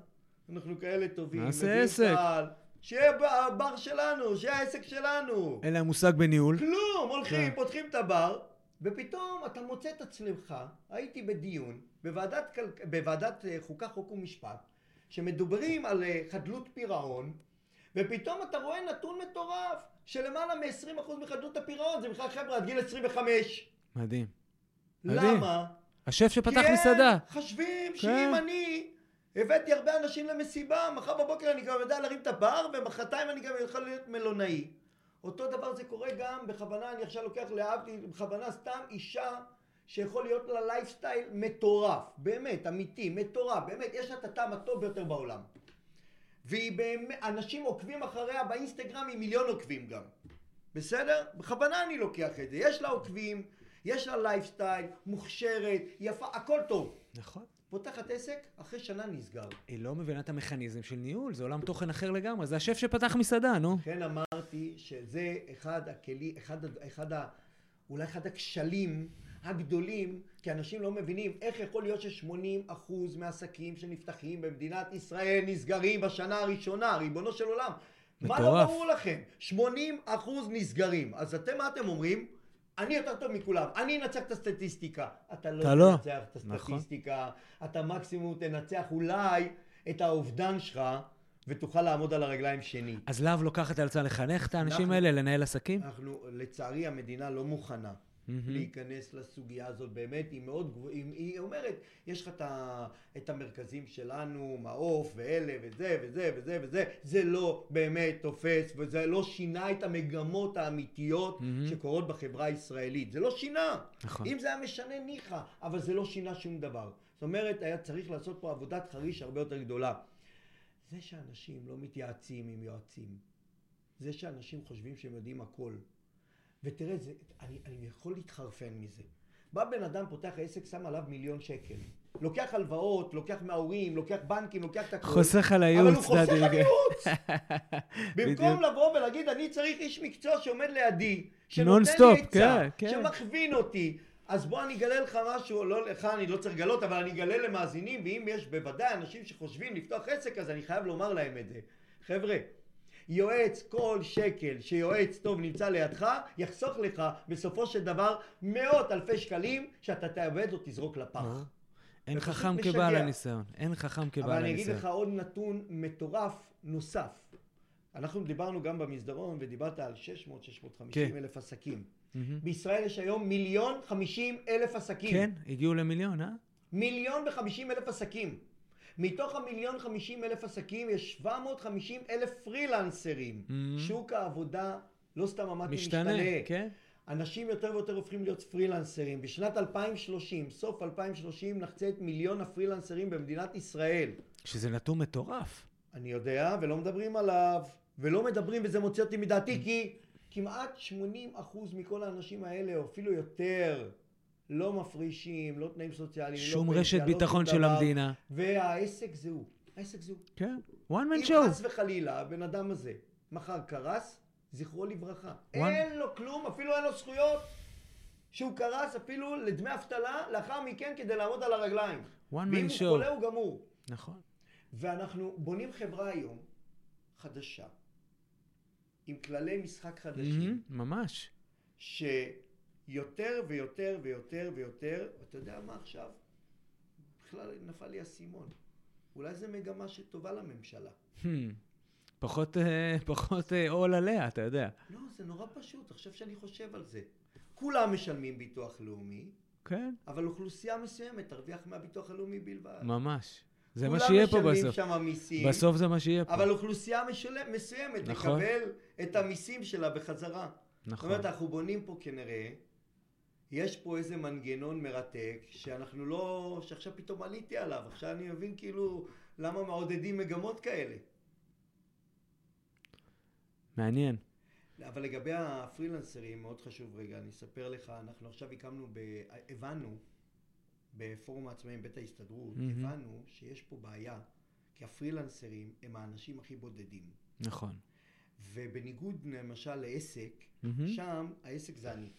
אנחנו כאלה טובים, נעשה עסק. קהל, שיהיה הבר שלנו, שיהיה העסק שלנו. אין להם מושג בניהול. כלום, הולכים, כן. פותחים את הבר, ופתאום אתה מוצא את עצמך, הייתי בדיון בוועדת, בוועדת אה, חוקה, חוק ומשפט, שמדברים על אה, חדלות פירעון, ופתאום אתה רואה נתון מטורף, שלמעלה מ-20% מחדלות הפירעון זה בכלל חבר'ה עד גיל 25. מדהים. למה? השף שפתח מסעדה. כי הם חושבים כן. שאם אני הבאתי הרבה אנשים למסיבה, מחר בבוקר אני גם יודע להרים את הבר, ומחרתיים אני גם יכול להיות מלונאי. אותו דבר זה קורה גם, בכוונה, אני עכשיו לוקח להבדיל, בכוונה סתם אישה שיכול להיות לה לייפסטייל מטורף, באמת, אמיתי, מטורף, באמת, יש לה את הטעם הטוב ביותר בעולם. והיא באמת, אנשים עוקבים אחריה באינסטגרם עם מיליון עוקבים גם. בסדר? בכוונה אני לוקח את זה. יש לה עוקבים, יש לה לייפסטייל, מוכשרת, יפה, הכל טוב. נכון. פותחת עסק, אחרי שנה נסגר. היא לא מבינה את המכניזם של ניהול, זה עולם תוכן אחר לגמרי, זה השף שפתח מסעדה, נו. לכן אמרתי שזה אחד הכלים, אחד, אחד ה... אולי אחד הכשלים הגדולים, כי אנשים לא מבינים איך יכול להיות ש-80% מהעסקים שנפתחים במדינת ישראל נסגרים בשנה הראשונה, ריבונו של עולם. מטורף. מה לא ברור לכם? 80% נסגרים. אז אתם, מה אתם אומרים? אני יותר טוב מכולם, אני אנצח את הסטטיסטיקה. אתה לא אתה לא. תנצח את נכון. הסטטיסטיקה, נכון. אתה מקסימום תנצח אולי את האובדן שלך. ותוכל לעמוד על הרגליים שנית. אז להב לוקחת על עצמה לחנך את האנשים אנחנו, האלה, לנהל עסקים? אנחנו, לצערי, המדינה לא מוכנה. Mm-hmm. להיכנס לסוגיה הזאת, באמת, היא מאוד גבוהה, היא, היא אומרת, יש לך את, ה, את המרכזים שלנו, מעוף ואלה וזה וזה וזה וזה, זה לא באמת תופס, וזה לא שינה את המגמות האמיתיות mm-hmm. שקורות בחברה הישראלית, זה לא שינה. נכון. אם זה היה משנה ניחא, אבל זה לא שינה שום דבר. זאת אומרת, היה צריך לעשות פה עבודת חריש הרבה יותר גדולה. זה שאנשים לא מתייעצים עם יועצים, זה שאנשים חושבים שהם יודעים הכל, ותראה, זה, אני, אני יכול להתחרפן מזה. בא בן אדם, פותח עסק, שם עליו מיליון שקל. לוקח הלוואות, לוקח מההורים, לוקח בנקים, לוקח את הכול. חוסך על הייעוץ. אבל הוא חוסך על ייעוץ. *laughs* במקום לבוא ולהגיד, אני צריך איש מקצוע שעומד לידי, שנותן לי עצה, כן, כן. שמכווין אותי. אז בוא אני אגלה לך משהו, לא לך אני לא צריך לגלות, אבל אני אגלה למאזינים, ואם יש בוודאי אנשים שחושבים לפתוח עסק, אז אני חייב לומר להם את זה. חבר'ה, יועץ, כל שקל שיועץ טוב נמצא לידך, יחסוך לך בסופו של דבר מאות אלפי שקלים שאתה תאבד או תזרוק לפח. אין חכם כבעל הניסיון. אין חכם כבעל הניסיון. אבל אני אגיד לך עוד נתון מטורף נוסף. אנחנו דיברנו גם במסדרון ודיברת על 600-650 כן. אלף עסקים. Mm-hmm. בישראל יש היום מיליון חמישים אלף עסקים. כן, הגיעו למיליון, אה? מיליון וחמישים אלף עסקים. מתוך המיליון חמישים אלף עסקים יש 750 אלף פרילנסרים. Mm-hmm. שוק העבודה, לא סתם אמרתי משתנה, משתנה. כן. אנשים יותר ויותר הופכים להיות פרילנסרים. בשנת 2030, סוף 2030, נחצה את מיליון הפרילנסרים במדינת ישראל. שזה נתון מטורף. אני יודע, ולא מדברים עליו, ולא מדברים, וזה מוציא אותי מדעתי, mm-hmm. כי כמעט 80% מכל האנשים האלה, או אפילו יותר, לא מפרישים, לא תנאים סוציאליים, לא שום לא רשת פנסיה, ביטחון לא של דבר, המדינה. והעסק זה הוא. העסק זה הוא. כן, one man show. אם חס וחלילה הבן אדם הזה מחר קרס, זכרו לברכה. One... אין לו כלום, אפילו אין לו זכויות. שהוא קרס אפילו לדמי אבטלה לאחר מכן כדי לעמוד על הרגליים. one man show. ואם הוא חולה הוא גמור. נכון. ואנחנו בונים חברה היום חדשה, עם כללי משחק חדשים. Mm-hmm, ממש. שיותר ויותר ויותר ויותר, אתה יודע מה עכשיו? בכלל נפל לי האסימון. אולי זו מגמה שטובה לממשלה. Hmm. פחות, אה, פחות אה, עול עליה, אתה יודע. לא, זה נורא פשוט, עכשיו שאני חושב על זה. כולם משלמים ביטוח לאומי, כן. אבל אוכלוסייה מסוימת תרוויח מהביטוח הלאומי בלבד. ממש. זה מה שיהיה פה בסוף. כולם משלמים שם מיסים. בסוף זה מה שיהיה פה. אבל אוכלוסייה משלם, מסוימת נכון. לקבל את המיסים שלה בחזרה. נכון. זאת אומרת, אנחנו בונים פה כנראה, יש פה איזה מנגנון מרתק, שאנחנו לא, שעכשיו פתאום עליתי עליו. עכשיו אני מבין כאילו למה מעודדים מגמות כאלה. מעניין. אבל לגבי הפרילנסרים, מאוד חשוב רגע, אני אספר לך, אנחנו עכשיו הקמנו, ב... הבנו בפורום העצמאים בית ההסתדרות, mm-hmm. הבנו שיש פה בעיה, כי הפרילנסרים הם האנשים הכי בודדים. נכון. ובניגוד למשל לעסק, mm-hmm. שם העסק זה אני.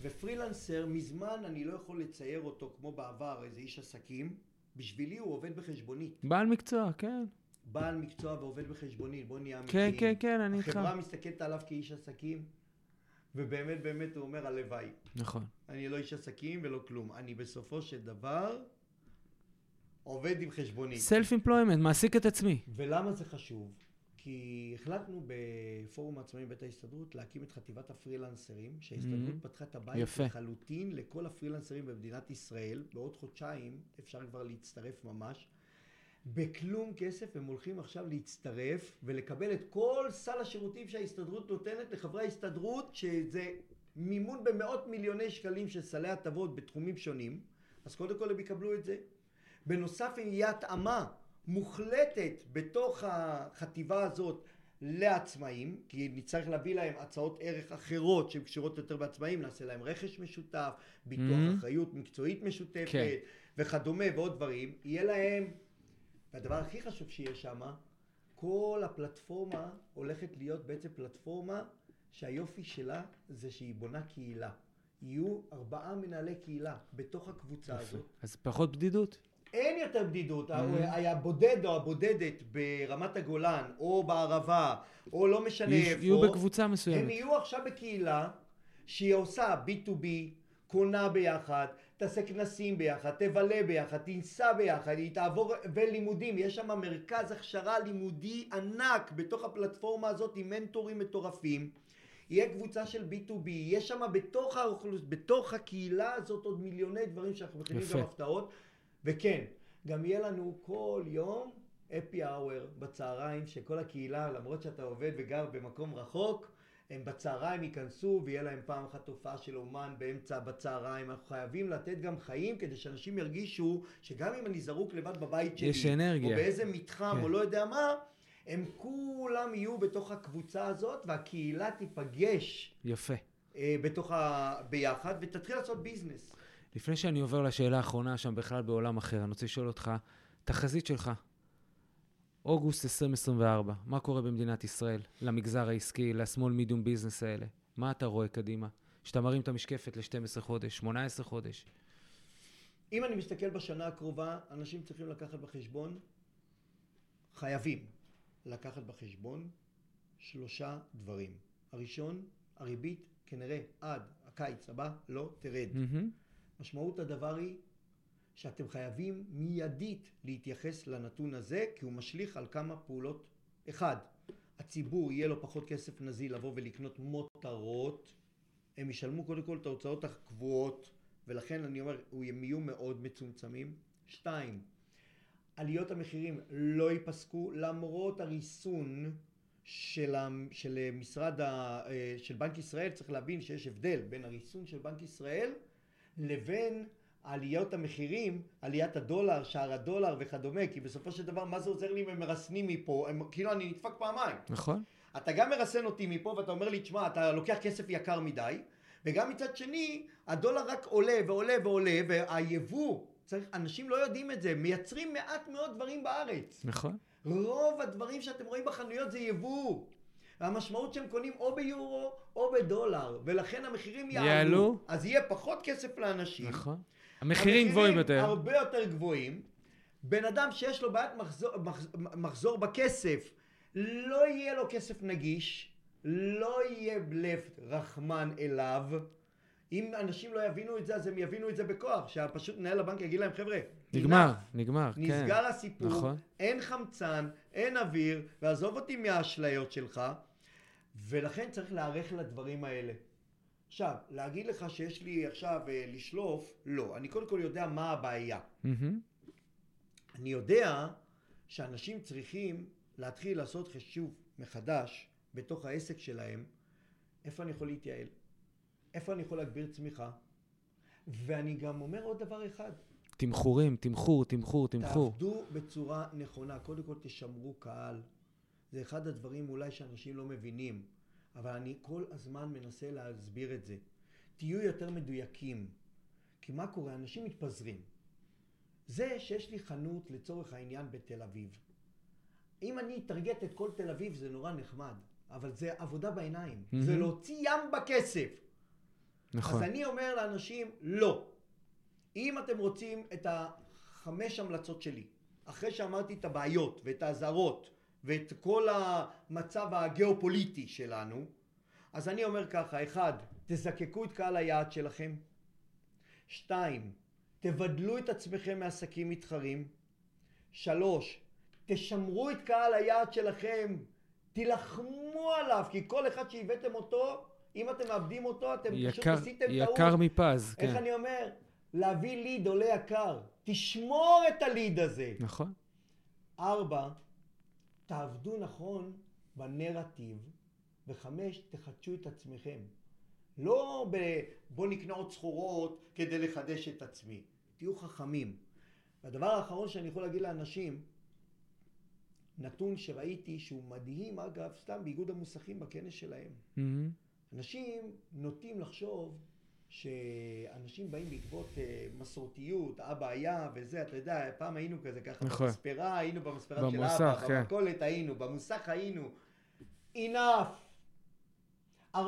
ופרילנסר, מזמן אני לא יכול לצייר אותו כמו בעבר, איזה איש עסקים, בשבילי הוא עובד בחשבונית. בעל מקצוע, כן. בעל מקצוע ועובד בחשבונית, בוא נהיה אמיתיים. כן, כן, כן, אני איתך. החברה מסתכלת עליו כאיש עסקים, ובאמת באמת הוא אומר הלוואי. נכון. אני לא איש עסקים ולא כלום. אני בסופו של דבר עובד עם חשבונית. סלף אמפלוימנט, מעסיק את עצמי. ולמה זה חשוב? כי החלטנו בפורום העצמאים בית ההסתדרות להקים את חטיבת הפרילנסרים, שההסתדרות mm-hmm. פתחה את הבית יפה. לחלוטין לכל הפרילנסרים במדינת ישראל. בעוד חודשיים אפשר כבר להצטרף ממש. בכלום כסף הם הולכים עכשיו להצטרף ולקבל את כל סל השירותים שההסתדרות נותנת לחברי ההסתדרות שזה מימון במאות מיליוני שקלים של סלי הטבות בתחומים שונים אז קודם כל הם יקבלו את זה בנוסף אם יהיה התאמה מוחלטת בתוך החטיבה הזאת לעצמאים, כי נצטרך להביא להם הצעות ערך אחרות שהן קשורות יותר בעצמאים, נעשה להם רכש משותף, ביטוח mm-hmm. אחריות מקצועית משותפת כן. וכדומה ועוד דברים, יהיה להם והדבר הכי חשוב שיהיה שם, כל הפלטפורמה הולכת להיות בעצם פלטפורמה שהיופי שלה זה שהיא בונה קהילה. יהיו ארבעה מנהלי קהילה בתוך הקבוצה יפה. הזאת. אז פחות בדידות? אין יותר בדידות. Mm-hmm. הבודד או הבודדת ברמת הגולן, או בערבה, או לא משנה איפה. יהיו בקבוצה מסוימת. הם יהיו עכשיו בקהילה שהיא עושה B2B, קונה ביחד, תעשה כנסים ביחד, תבלה ביחד, תיסע ביחד, היא תעבור, ולימודים, יש שם מרכז הכשרה לימודי ענק בתוך הפלטפורמה הזאת עם מנטורים מטורפים. יהיה קבוצה של B2B, יש שם בתוך, האוכלוס... בתוך הקהילה הזאת עוד מיליוני דברים שאנחנו מכינים גם הפתעות. וכן, גם יהיה לנו כל יום אפי האוור בצהריים, שכל הקהילה, למרות שאתה עובד וגר במקום רחוק, הם בצהריים ייכנסו ויהיה להם פעם אחת תופעה של אומן באמצע בצהריים. אנחנו חייבים לתת גם חיים כדי שאנשים ירגישו שגם אם אני זרוק לבד בבית שלי, יש אנרגיה. או באיזה מתחם כן. או לא יודע מה, הם כולם יהיו בתוך הקבוצה הזאת והקהילה תיפגש. יפה. אה, בתוך ה... ביחד ותתחיל לעשות ביזנס. לפני שאני עובר לשאלה האחרונה שם בכלל בעולם אחר, אני רוצה לשאול אותך, תחזית שלך, אוגוסט 2024, מה קורה במדינת ישראל, למגזר העסקי, לשמאל מידיום ביזנס האלה? מה אתה רואה קדימה? כשאתה מרים את המשקפת ל-12 חודש, 18 חודש. אם אני מסתכל בשנה הקרובה, אנשים צריכים לקחת בחשבון, חייבים לקחת בחשבון שלושה דברים. הראשון, הריבית כנראה עד הקיץ הבא לא תרד. Mm-hmm. משמעות הדבר היא שאתם חייבים מיידית להתייחס לנתון הזה, כי הוא משליך על כמה פעולות. אחד, הציבור יהיה לו פחות כסף נזיל לבוא ולקנות מותרות, הם ישלמו קודם כל את ההוצאות הקבועות, ולכן אני אומר, הם יהיו מאוד מצומצמים. שתיים, עליות המחירים לא ייפסקו למרות הריסון של, של משרד, ה, אה, של בנק ישראל, צריך להבין שיש הבדל בין הריסון של בנק ישראל לבין עליות המחירים, עליית הדולר, שער הדולר וכדומה, כי בסופו של דבר מה זה עוזר לי אם הם מרסנים מפה, הם, כאילו אני נדפק פעמיים. נכון. אתה גם מרסן אותי מפה ואתה אומר לי, תשמע, אתה לוקח כסף יקר מדי, וגם מצד שני, הדולר רק עולה ועולה ועולה, והיבוא, צריך, אנשים לא יודעים את זה, מייצרים מעט מאוד דברים בארץ. נכון. רוב הדברים שאתם רואים בחנויות זה יבוא. והמשמעות שהם קונים או ביורו או בדולר, ולכן המחירים יעלו. יעלו. אז יהיה פחות כסף לאנשים. נכון. המחירים גבוהים יותר. המחירים הרבה יותר גבוהים. בן אדם שיש לו בעיית מחזור, מחזור בכסף, לא יהיה לו כסף נגיש, לא יהיה בלב רחמן אליו. אם אנשים לא יבינו את זה, אז הם יבינו את זה בכוח. שפשוט מנהל הבנק יגיד להם, חבר'ה, נגמר, נגמר, נסגר כן. נסגר הסיפור, נכון. אין חמצן, אין אוויר, ועזוב אותי מהאשליות שלך. ולכן צריך להיערך לדברים האלה. עכשיו, להגיד לך שיש לי עכשיו אה, לשלוף, לא. אני קודם כל יודע מה הבעיה. Mm-hmm. אני יודע שאנשים צריכים להתחיל לעשות חישוב מחדש בתוך העסק שלהם, איפה אני יכול להתייעל, איפה אני יכול להגביר צמיחה, ואני גם אומר עוד דבר אחד. תמחורים, תמחור, תמחור, תמחור. תעבדו בצורה נכונה. קודם כל תשמרו קהל. זה אחד הדברים אולי שאנשים לא מבינים, אבל אני כל הזמן מנסה להסביר את זה. תהיו יותר מדויקים. כי מה קורה? אנשים מתפזרים. זה שיש לי חנות לצורך העניין בתל אביב. אם אני אטרגט את כל תל אביב זה נורא נחמד, אבל זה עבודה בעיניים. Mm-hmm. זה להוציא ים בכסף. נכון. אז אני אומר לאנשים, לא. אם אתם רוצים את החמש המלצות שלי, אחרי שאמרתי את הבעיות ואת האזהרות ואת כל המצב הגיאופוליטי שלנו, אז אני אומר ככה, אחד, תזקקו את קהל היעד שלכם, שתיים, תבדלו את עצמכם מעסקים מתחרים, שלוש, תשמרו את קהל היעד שלכם, תילחמו עליו, כי כל אחד שהבאתם אותו, אם אתם מאבדים אותו, אתם יקר, פשוט עשיתם טעות. יקר מפז, כן. איך אני אומר? להביא ליד עולה יקר. תשמור את הליד הזה. נכון. ארבע, תעבדו נכון בנרטיב, וחמש, תחדשו את עצמכם. לא ב... בוא נקנה עוד סחורות כדי לחדש את עצמי. תהיו חכמים. והדבר האחרון שאני יכול להגיד לאנשים, נתון שראיתי שהוא מדהים, אגב, סתם באיגוד המוסכים בכנס שלהם. Mm-hmm. אנשים נוטים לחשוב שאנשים באים בעקבות uh, מסורתיות, אבא היה וזה, אתה יודע, פעם היינו כזה ככה, נכון. במספרה, היינו במספרה של אבא, כן. במכולת היינו, במוסך היינו. enough. 45%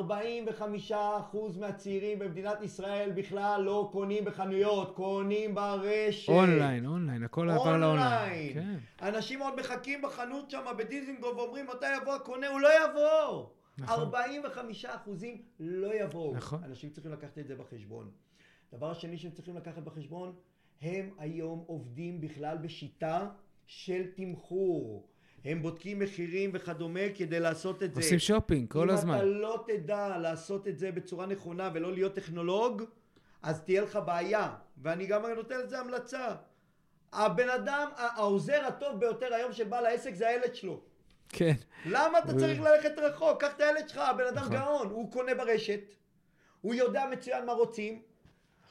מהצעירים במדינת ישראל בכלל לא קונים בחנויות, קונים ברשת. אונליין, אונליין, הכל עבר לאונליין. כן. אנשים עוד מחכים בחנות שם בדיזינגוף ואומרים מתי יבוא הקונה, הוא לא יבוא. נכון. 45 אחוזים לא יבואו. נכון. אנשים צריכים לקחת את זה בחשבון. דבר השני שהם צריכים לקחת בחשבון, הם היום עובדים בכלל בשיטה של תמחור. הם בודקים מחירים וכדומה כדי לעשות את זה. עושים שופינג כל אם הזמן. אם אתה לא תדע לעשות את זה בצורה נכונה ולא להיות טכנולוג, אז תהיה לך בעיה. ואני גם נותן לזה המלצה. הבן אדם, העוזר הטוב ביותר היום שבא לעסק זה הילד שלו. כן. למה אתה צריך ללכת רחוק? קח את הילד שלך, הבן אדם נכון. גאון, הוא קונה ברשת, הוא יודע מצוין מה רוצים,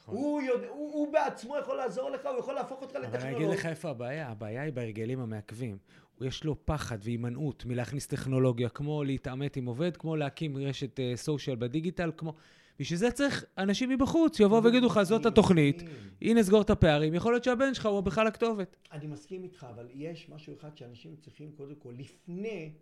נכון. הוא, יודע, הוא, הוא בעצמו יכול לעזור לך, הוא יכול להפוך אותך לטכנולוג. אבל אני אגיד לך איפה הבעיה, הבעיה היא בהרגלים המעכבים. יש לו פחד והימנעות מלהכניס טכנולוגיה, כמו להתעמת עם עובד, כמו להקים רשת סושיאל uh, בדיגיטל, כמו... בשביל זה צריך אנשים מבחוץ, שיבואו ויגידו לך, זאת התוכנית, הנה סגור את הפערים, יכול להיות שהבן שלך הוא בכלל הכתובת. אני מסכים איתך, אבל יש משהו אחד שאנשים צריכים קודם כל, לפני,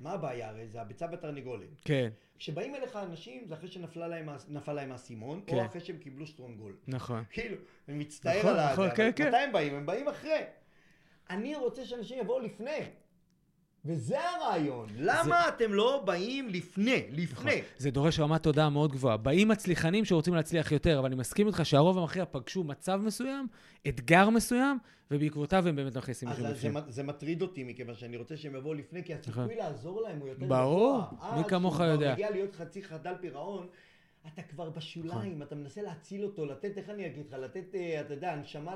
מה הבעיה הרי? זה הביצה בתרנגולת. כן. כשבאים אליך אנשים, זה אחרי שנפל להם, להם האסימון, כן. או אחרי שהם קיבלו שטרונגול. נכון. כאילו, אני מצטער נכון, על נכון, כן, כן. מתי הם באים? הם באים אחרי. אני רוצה שאנשים יבואו לפני. וזה הרעיון. למה זה... אתם לא באים לפני? לפני. נכון. זה דורש רמת תודעה מאוד גבוהה. באים מצליחנים שרוצים להצליח יותר, אבל אני מסכים איתך שהרוב המכריע פגשו מצב מסוים, אתגר מסוים, ובעקבותיו הם באמת מכניסים לכם בפנים. זה, זה מטריד אותי, מכיוון שאני רוצה שהם יבואו לפני, כי הסיכוי נכון. לעזור להם הוא יותר גבוה. ברור, מי כמוך יודע. עד מגיע להיות חצי חדל פירעון, אתה כבר בשוליים, נכון. אתה מנסה להציל אותו, לתת, איך אני אגיד לך, לתת, אה, אתה יודע, הנשמה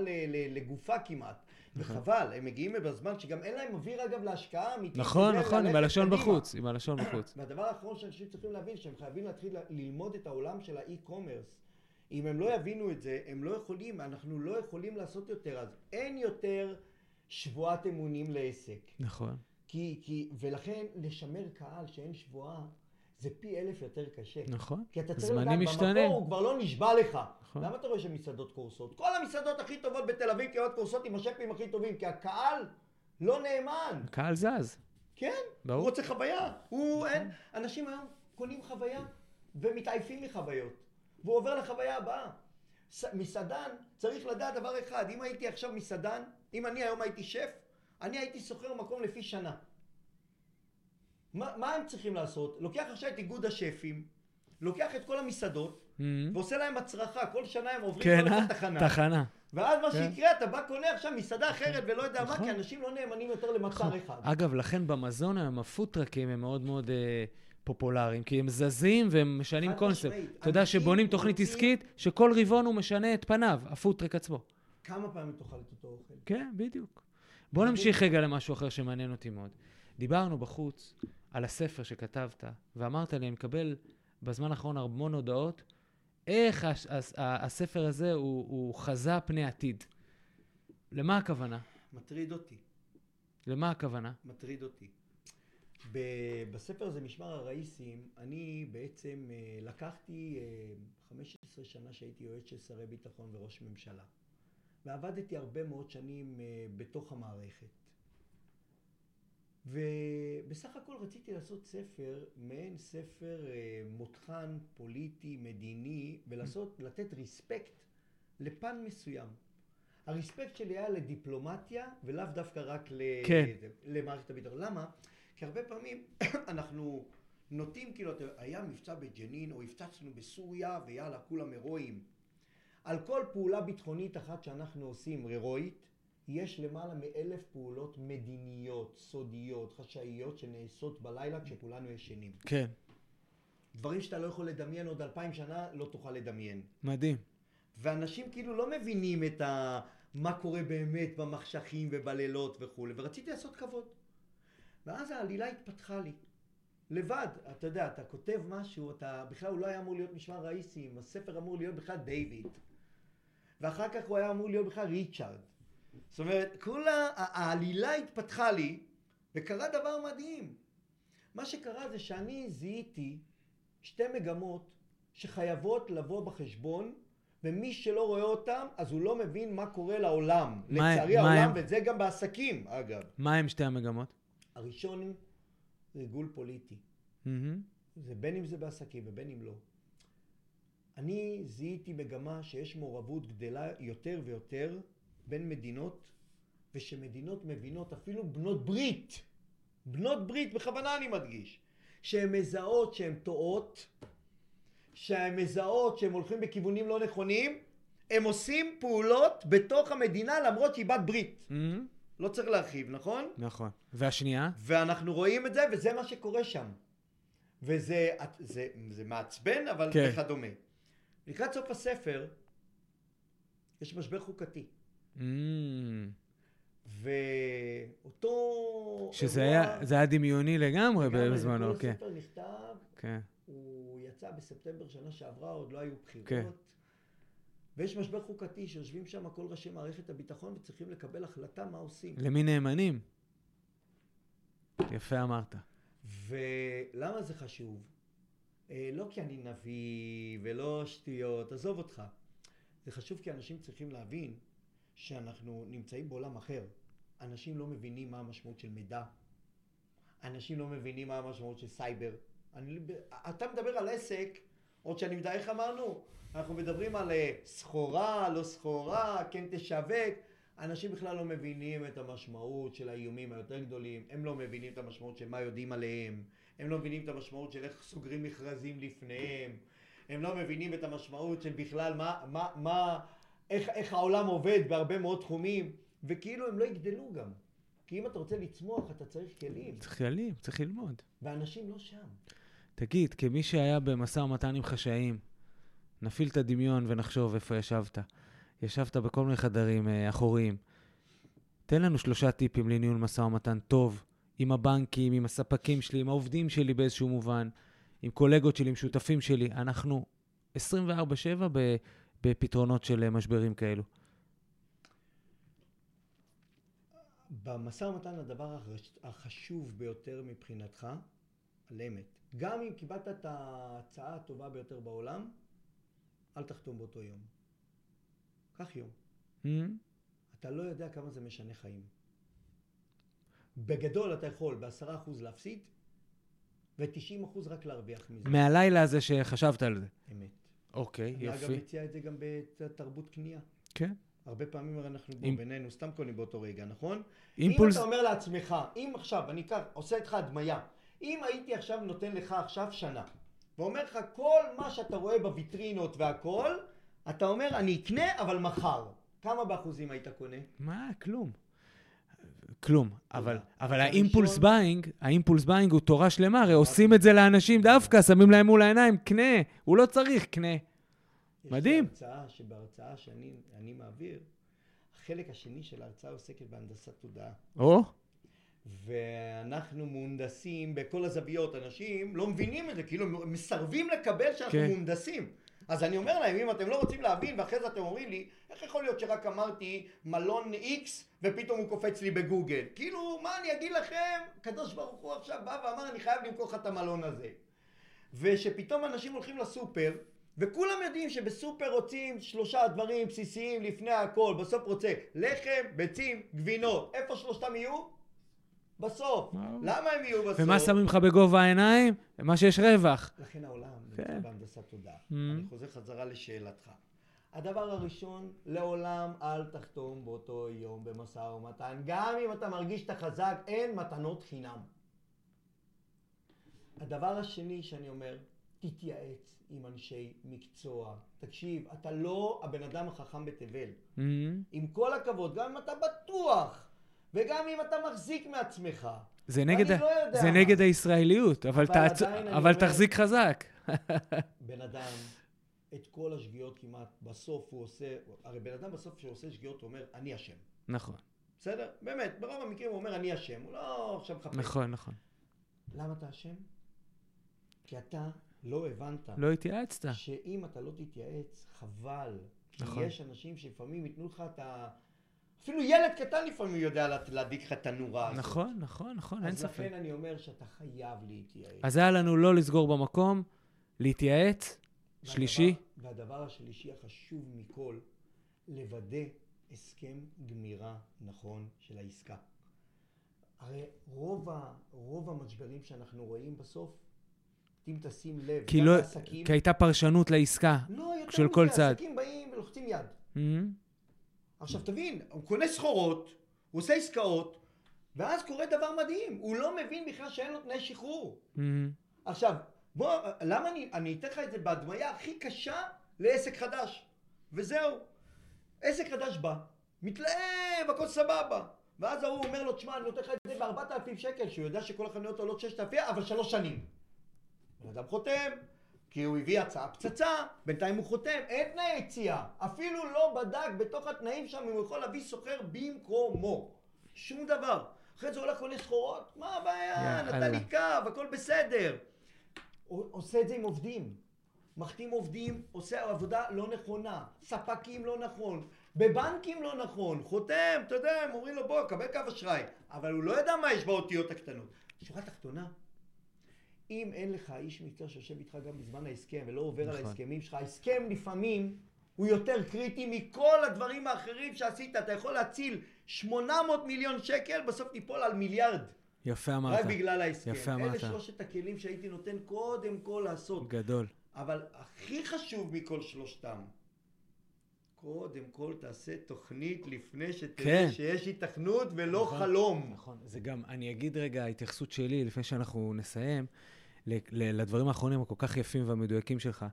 לגופה כמעט. וחבל, הם מגיעים בזמן שגם אין להם אוויר אגב להשקעה אמיתית. נכון, נכון, עם הלשון בחוץ, עם הלשון בחוץ. *clears throat* והדבר האחרון שאנשים צריכים להבין, שהם חייבים להתחיל ללמוד את העולם של האי-קומרס. אם הם לא יבינו את זה, הם לא יכולים, אנחנו לא יכולים לעשות יותר. אז אין יותר שבועת אמונים לעסק. נכון. כי, כי, ולכן לשמר קהל שאין שבועה, זה פי אלף יותר קשה. נכון. כי אתה צריך לדעת, במקור הוא כבר לא נשבע לך. נכון. למה אתה רואה שמסעדות קורסות? כל המסעדות הכי טובות בתל אביב כמעט קורסות עם השפים הכי טובים, כי הקהל לא נאמן. הקהל זז. כן, ברור. הוא רוצה חוויה. הוא אין, אנשים היום קונים חוויה ומתעייפים מחוויות. והוא עובר לחוויה הבאה. מסעדן צריך לדעת דבר אחד, אם הייתי עכשיו מסעדן, אם אני היום הייתי שף, אני הייתי שוכר מקום לפי שנה. מה, מה הם צריכים לעשות? לוקח עכשיו את איגוד השפים, לוקח את כל המסעדות, mm-hmm. ועושה להם הצרחה, כל שנה הם עוברים כן, אה? תחנה. תחנה. ואז מה כן. שיקרה, אתה בא קונה עכשיו מסעדה אחרת ולא יודע נכון. מה, כי אנשים לא נאמנים יותר למצר נכון. אחד. אגב, לכן במזון היום הפוטרקים הם מאוד מאוד אה, פופולריים, כי הם זזים והם משנים קונספט. אתה יודע שבונים תוכנית. עסקית, שכל רבעון הוא משנה את פניו, הפוטרק עצמו. כמה פעמים תאכל את אותו אוכל? כן, בדיוק. בוא נמשיך רגע למשהו אחר שמעניין אותי מאוד. דיברנו בחוץ על הספר שכתבת, ואמרת לי, אני מקבל בזמן האחרון המון הודעות, איך הס, הס, הספר הזה הוא, הוא חזה פני עתיד. למה הכוונה? מטריד אותי. למה הכוונה? מטריד אותי. בספר הזה, משמר הראיסים, אני בעצם אה, לקחתי 15 אה, שנה שהייתי יועץ של שרי ביטחון וראש ממשלה. ועבדתי הרבה מאוד שנים אה, בתוך המערכת. ובסך הכל רציתי לעשות ספר, מעין ספר אה, מותחן, פוליטי, מדיני, ולעשות, לתת ריספקט לפן מסוים. הריספקט שלי היה לדיפלומטיה, ולאו דווקא רק. כן. למערכת הביטחון. למה? כי הרבה פעמים *coughs* אנחנו נוטים, כאילו, היה מבצע בג'נין, או הפצצנו בסוריה, ויאללה, כולם הירואיים. על כל פעולה ביטחונית אחת שאנחנו עושים, הירואית, יש למעלה מאלף פעולות מדיניות, סודיות, חשאיות, שנעשות בלילה כשכולנו ישנים. כן. דברים שאתה לא יכול לדמיין עוד אלפיים שנה, לא תוכל לדמיין. מדהים. ואנשים כאילו לא מבינים את ה... מה קורה באמת במחשכים ובלילות וכולי, ורציתי לעשות כבוד. ואז העלילה התפתחה לי. לבד, אתה יודע, אתה כותב משהו, אתה, בכלל הוא לא היה אמור להיות משמר ראיסים, הספר אמור להיות בכלל דיוויד. ואחר כך הוא היה אמור להיות בכלל ריצ'ארד. זאת אומרת, כולה, העלילה התפתחה לי, וקרה דבר מדהים. מה שקרה זה שאני זיהיתי שתי מגמות שחייבות לבוא בחשבון, ומי שלא רואה אותם, אז הוא לא מבין מה קורה לעולם. מה, לצערי מה העולם, הם? וזה גם בעסקים, אגב. מה הם שתי המגמות? הראשון, ריגול פוליטי. Mm-hmm. זה בין אם זה בעסקים ובין אם לא. אני זיהיתי מגמה שיש מעורבות גדלה יותר ויותר בין מדינות, ושמדינות מבינות, אפילו בנות ברית, בנות ברית, בכוונה אני מדגיש, שהן מזהות שהן טועות, שהן מזהות שהן הולכים בכיוונים לא נכונים, הם עושים פעולות בתוך המדינה למרות שהיא בת ברית. Mm-hmm. לא צריך להרחיב, נכון? נכון. והשנייה? ואנחנו רואים את זה, וזה מה שקורה שם. וזה זה, זה מעצבן, אבל כן. וכדומה. לקראת סוף הספר, יש משבר חוקתי. Mm. ואותו... שזה אירוע... היה, זה היה דמיוני לגמרי בזמנו, כן. הספר נכתב, כן. הוא יצא בספטמבר שנה שעברה, עוד לא היו בחירות. כן. ויש משבר חוקתי שיושבים שם כל ראשי מערכת הביטחון וצריכים לקבל החלטה מה עושים. למי נאמנים? יפה אמרת. ולמה זה חשוב? אה, לא כי אני נביא ולא שטויות, עזוב אותך. זה חשוב כי אנשים צריכים להבין שאנחנו נמצאים בעולם אחר. אנשים לא מבינים מה המשמעות של מידע. אנשים לא מבינים מה המשמעות של סייבר. אני, אתה מדבר על עסק, עוד שאני יודע איך אמרנו, אנחנו מדברים על אה, סחורה, לא סחורה, כן תשווק. אנשים בכלל לא מבינים את המשמעות של האיומים היותר גדולים, הם לא מבינים את המשמעות של מה יודעים עליהם, הם לא מבינים את המשמעות של איך סוגרים מכרזים לפניהם, הם לא מבינים את המשמעות של בכלל מה, מה, מה, איך, איך העולם עובד בהרבה מאוד תחומים, וכאילו הם לא יגדלו גם. כי אם אתה רוצה לצמוח, אתה צריך כלים. צריך כלים, צריך ללמוד. ואנשים לא שם. תגיד, כמי שהיה במשא ומתן עם חשאים, נפעיל את הדמיון ונחשוב איפה ישבת. ישבת בכל מיני חדרים אה, אחוריים. תן לנו שלושה טיפים לניהול משא ומתן טוב, עם הבנקים, עם הספקים שלי, עם העובדים שלי באיזשהו מובן, עם קולגות שלי, עם שותפים שלי. אנחנו 24-7 בפתרונות של אה, משברים כאלו. במשא ומתן הדבר החשוב ביותר מבחינתך, על אמת. גם אם קיבלת את ההצעה הטובה ביותר בעולם, אל תחתום באותו יום. קח יום. Mm-hmm. אתה לא יודע כמה זה משנה חיים. בגדול אתה יכול בעשרה אחוז להפסיד, ותשעים אחוז רק להרוויח מזה. מהלילה הזה שחשבת על זה. אמת. אוקיי, יופי. אני אגב מציע את זה גם בתרבות קנייה. כן. הרבה פעמים הרי אנחנו עם... בינינו סתם קונים באותו רגע, נכון? אימפולס... אם אתה אומר לעצמך, אם עכשיו, אני אקח, עושה איתך הדמיה, אם הייתי עכשיו נותן לך עכשיו שנה, ואומר לך כל מה שאתה רואה בוויטרינות והכל, אתה אומר אני אקנה אבל מחר. כמה באחוזים היית קונה? מה? כלום. כלום. אבל, אבל ה impulse buying, ה impulse buying הוא תורה שלמה, הרי עושים את זה לאנשים דווקא, שמים להם מול העיניים, קנה. הוא לא צריך, קנה. מדהים. יש לי הרצאה שבהרצאה שאני מעביר, החלק השני של ההרצאה עוסקת בהנדסת תודעה. או? ואנחנו מהונדסים בכל הזוויות. אנשים לא מבינים את זה, כאילו מסרבים לקבל שאנחנו כן. מהונדסים. אז אני אומר להם, אם אתם לא רוצים להבין, ואחרי זה אתם אומרים לי, איך יכול להיות שרק אמרתי מלון איקס, ופתאום הוא קופץ לי בגוגל? כאילו, מה אני אגיד לכם? הקדוש ברוך הוא עכשיו בא ואמר, אני חייב למכור לך את המלון הזה. ושפתאום אנשים הולכים לסופר, וכולם יודעים שבסופר רוצים שלושה דברים בסיסיים לפני הכל, בסוף רוצה לחם, ביצים, גבינות. איפה שלושתם יהיו? בסוף. למה הם יהיו בסוף? ומה שמים לך בגובה העיניים? מה שיש רווח. לכן העולם נמצא כן. בהנדסת תודעה. Mm. אני חוזר חזרה לשאלתך. הדבר הראשון, לעולם אל תחתום באותו יום במשא ומתן. גם אם אתה מרגיש שאתה חזק, אין מתנות חינם. הדבר השני שאני אומר, תתייעץ עם אנשי מקצוע. תקשיב, אתה לא הבן אדם החכם בתבל. Mm-hmm. עם כל הכבוד, גם אם אתה בטוח וגם אם אתה מחזיק מעצמך. זה נגד, ה... לא זה נגד הישראליות, אבל, אבל, תעצ... אבל תחזיק חזק. בן אדם, את כל השגיאות כמעט, בסוף הוא עושה, הרי בן אדם בסוף שעושה שגיאות הוא אומר, אני אשם. נכון. בסדר? באמת, ברוב המקרים הוא אומר, אני אשם, הוא לא עכשיו מחפש. נכון, נכון. למה אתה אשם? כי אתה לא הבנת. לא התייעצת. שאם אתה לא תתייעץ, חבל. נכון. כי יש אנשים שלפעמים ייתנו לך את ה... אפילו ילד קטן לפעמים יודע להדליק לך את הנורה הזאת. נכון, נכון, נכון, אין ספק. אז לכן אני אומר שאתה חייב להתייעץ. אז היה לנו לא לסגור במקום, להתייעץ, שלישי. והדבר השלישי החשוב מכל, לוודא הסכם גמירה נכון של העסקה. הרי רוב, ה, רוב המשברים שאנחנו רואים בסוף, אם תשים לב, כי, לא, כי הייתה פרשנות לעסקה לא, של כל צד. עסקים באים ולוחצים יד. Mm-hmm. עכשיו תבין, הוא קונה סחורות, הוא עושה עסקאות, ואז קורה דבר מדהים, הוא לא מבין בכלל שאין לו תנאי שחרור. Mm-hmm. עכשיו, בוא, למה אני, אני אתן לך את זה בהדמיה הכי קשה לעסק חדש, וזהו. עסק חדש בא, מתלהב, הכל סבבה. ואז ההוא אומר לו, תשמע, אני נותן לך את זה בארבעת אלפים שקל, שהוא יודע שכל החנויות עולות ששת אלפים, אבל שלוש שנים. בן אדם חותם, כי הוא הביא הצעה פצצה, בינתיים הוא חותם, אין תנאי יציאה. אפילו לא בדק בתוך התנאים שם אם הוא יכול להביא סוחר במקומו. שום דבר. אחרי זה הוא הולך קונה סחורות, מה הבעיה? נתן לי קו, הכל בסדר. הוא עושה את זה עם עובדים. מחתים עובדים, עושה עבודה לא נכונה, ספקים לא נכון, בבנקים לא נכון, חותם, אתה יודע, הם אומרים לו בוא, קבל קו אשראי, אבל הוא לא יודע מה יש באותיות הקטנות. שורה תחתונה, אם אין לך איש מקצוע שיושב איתך גם בזמן ההסכם ולא עובר נכון. על ההסכמים שלך, ההסכם לפעמים הוא יותר קריטי מכל הדברים האחרים שעשית. אתה יכול להציל 800 מיליון שקל, בסוף תיפול על מיליארד. יפה אמרת. רק בגלל ההסכם. יפה אמרת. אלה שלושת הכלים שהייתי נותן קודם כל לעשות. גדול. אבל הכי חשוב מכל שלושתם, קודם כל תעשה תוכנית לפני שתראה כן. שיש התכנות ולא נכון, חלום. נכון, זה גם, אני אגיד רגע, ההתייחסות שלי, לפני שאנחנו נסיים, לדברים האחרונים הכל כך יפים והמדויקים שלך.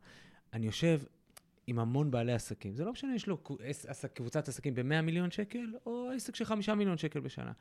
אני יושב עם המון בעלי עסקים. זה לא משנה, יש לו קבוצת עסקים ב-100 מיליון שקל, או עסק של 5 מיליון שקל בשנה.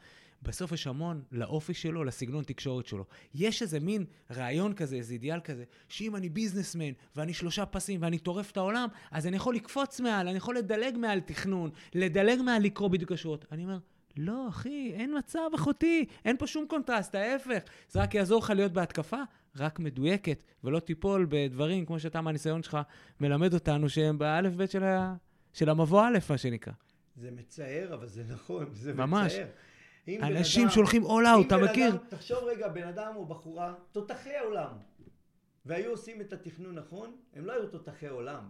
בסוף יש המון לאופי שלו, לסגנון תקשורת שלו. יש איזה מין רעיון כזה, איזה אידיאל כזה, שאם אני ביזנסמן, ואני שלושה פסים, ואני טורף את העולם, אז אני יכול לקפוץ מעל, אני יכול לדלג מעל תכנון, לדלג מעל לקרוא בדיוק השורות. אני אומר, לא, אחי, אין מצב, אחותי, אין פה שום קונטרסט, ההפך. זה רק יעזור לך להיות בהתקפה, רק מדויקת, ולא תיפול בדברים, כמו שאתה מהניסיון שלך מלמד אותנו, שהם באלף-בית של, ה... של המבוא א', מה שנקרא. זה מצער, אבל זה נכון, זה ממש. מצער. אנשים אדם, שהולכים all out, אתה מכיר? אדם, תחשוב רגע, בן אדם או בחורה, תותחי עולם. והיו עושים את התכנון נכון, הם לא היו תותחי עולם.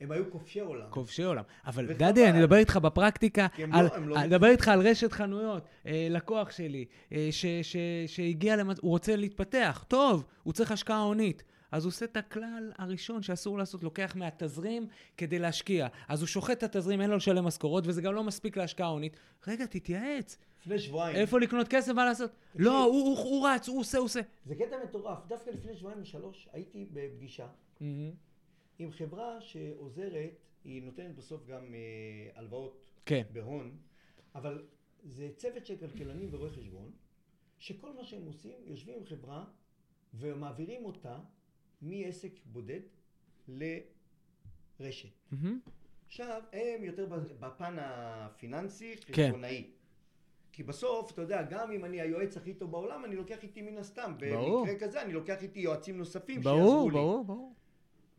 הם היו כובשי עולם. כובשי עולם. אבל. דדי, אני מדבר איתך בפרקטיקה, לא- על, לא, לא אני מדבר איתך על רשת חנויות, אה, לקוח שלי, אה, ש, ש, שהגיע, למצ... הוא רוצה להתפתח, טוב, הוא צריך השקעה הונית. אז הוא עושה את הכלל הראשון שאסור לעשות, לוקח מהתזרים כדי להשקיע. אז הוא שוחט את התזרים, אין לו לשלם משכורות, וזה גם לא מספיק להשקעה הונית. רגע, תתייעץ. לפני שבועיים. איפה לקנות כסף, מה לעשות? לא, הוא, הוא, הוא רץ, הוא עושה, הוא עושה. זה קטע מטורף. דווקא לפני שבועיים ושלוש הייתי בפגישה. Mm-hmm. עם חברה שעוזרת, היא נותנת בסוף גם אה, הלוואות כן. בהון, אבל זה צוות של כלכלנים ורואי חשבון, שכל מה שהם עושים, יושבים עם חברה ומעבירים אותה מעסק בודד לרשת. Mm-hmm. עכשיו, הם יותר בפן הפיננסי, כן. חשבונאי. כן. כי בסוף, אתה יודע, גם אם אני היועץ הכי טוב בעולם, אני לוקח איתי מן הסתם. ברור. במקרה כזה, אני לוקח איתי יועצים נוספים ברור, שיעזרו לי. ברור, ברור, ברור.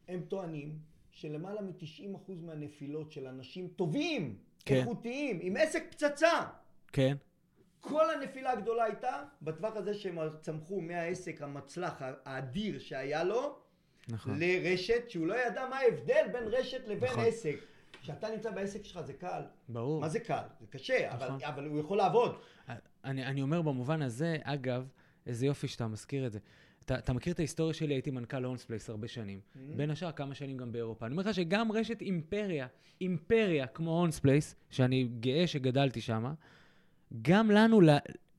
הם טוענים שלמעלה מ-90% מהנפילות של אנשים טובים, כן. איכותיים, עם עסק פצצה. כן. כל הנפילה הגדולה הייתה בטווח הזה שהם צמחו מהעסק המצלח האדיר שהיה לו, נכון. לרשת, שהוא לא ידע מה ההבדל בין רשת לבין נכון. עסק. כשאתה נמצא בעסק שלך זה קל. ברור. מה זה קל? זה קשה, נכון. אבל, אבל הוא יכול לעבוד. אני, אני אומר במובן הזה, אגב, איזה יופי שאתה מזכיר את זה. אתה, אתה מכיר את ההיסטוריה שלי, הייתי מנכ"ל הולמס פלייס הרבה שנים. Mm-hmm. בין השאר כמה שנים גם באירופה. אני אומר לך שגם רשת אימפריה, אימפריה כמו הולמס פלייס, שאני גאה שגדלתי שם, גם לנו,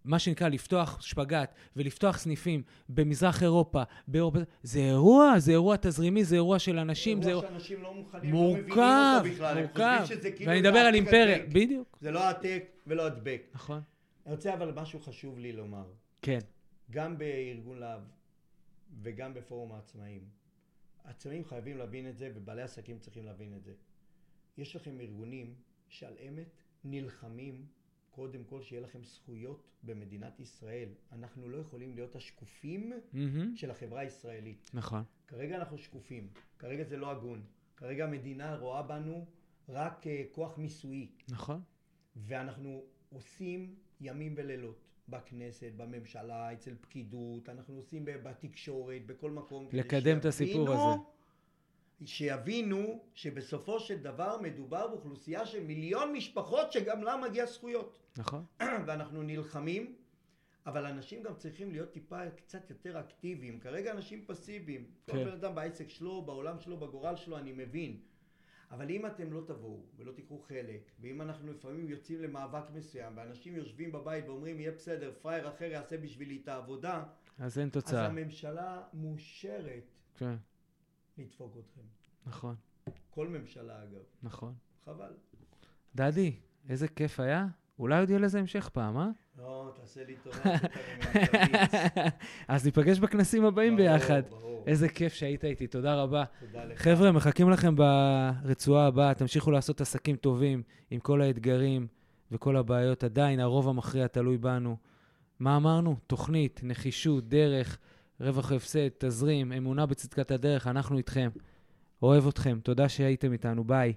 מה שנקרא לפתוח שפגאט ולפתוח סניפים במזרח אירופה, באירופה, זה אירוע, זה אירוע תזרימי, זה אירוע של אנשים, זה אירוע שאנשים לא מוכנים, מורכב, לא מבינים אותו בכלל, מורכב, כאילו ואני מדבר על אימפריה, בדיוק. זה לא העתק ולא הדבק. נכון. אני רוצה אבל משהו חשוב לי לומר. כן. גם בארגון להב וגם בפורום העצמאים. העצמאים חייבים להבין את זה ובעלי עסקים צריכים להבין את זה. יש לכם ארגונים שעל אמת נלחמים קודם כל שיהיה לכם זכויות במדינת ישראל. אנחנו לא יכולים להיות השקופים mm-hmm. של החברה הישראלית. נכון. כרגע אנחנו שקופים, כרגע זה לא הגון. כרגע המדינה רואה בנו רק uh, כוח מיסויי. נכון. ואנחנו עושים ימים ולילות. בכנסת, בממשלה, אצל פקידות, אנחנו עושים בתקשורת, בכל מקום. לקדם את הסיפור הזה. שיבינו שבסופו של דבר מדובר באוכלוסייה של מיליון משפחות שגם לה מגיע זכויות. נכון. *clears throat* ואנחנו נלחמים. אבל אנשים גם צריכים להיות טיפה קצת יותר אקטיביים. כרגע אנשים פסיביים. כן. כל בן אדם בעסק שלו, בעולם שלו, בגורל שלו, אני מבין. אבל אם אתם לא תבואו ולא תיקחו חלק, ואם אנחנו לפעמים יוצאים למאבק מסוים, ואנשים יושבים בבית ואומרים, יהיה בסדר, פראייר אחר יעשה בשבילי את העבודה, אז אין תוצאה. אז הממשלה מאושרת כן. לדפוק אתכם. נכון. כל ממשלה אגב. נכון. חבל. דדי, איזה כיף היה. אולי עוד יהיה לזה המשך פעם, אה? לא, תעשה לי טובה, *laughs* אז ניפגש בכנסים הבאים ביחד. ברור. איזה כיף שהיית איתי, תודה רבה. תודה לך. חבר'ה, מחכים לכם ברצועה הבאה, תמשיכו לעשות עסקים טובים עם כל האתגרים וכל הבעיות. עדיין, הרוב המכריע תלוי בנו. מה אמרנו? תוכנית, נחישות, דרך, רווח והפסד, תזרים, אמונה בצדקת הדרך, אנחנו איתכם. אוהב אתכם, תודה שהייתם איתנו, ביי.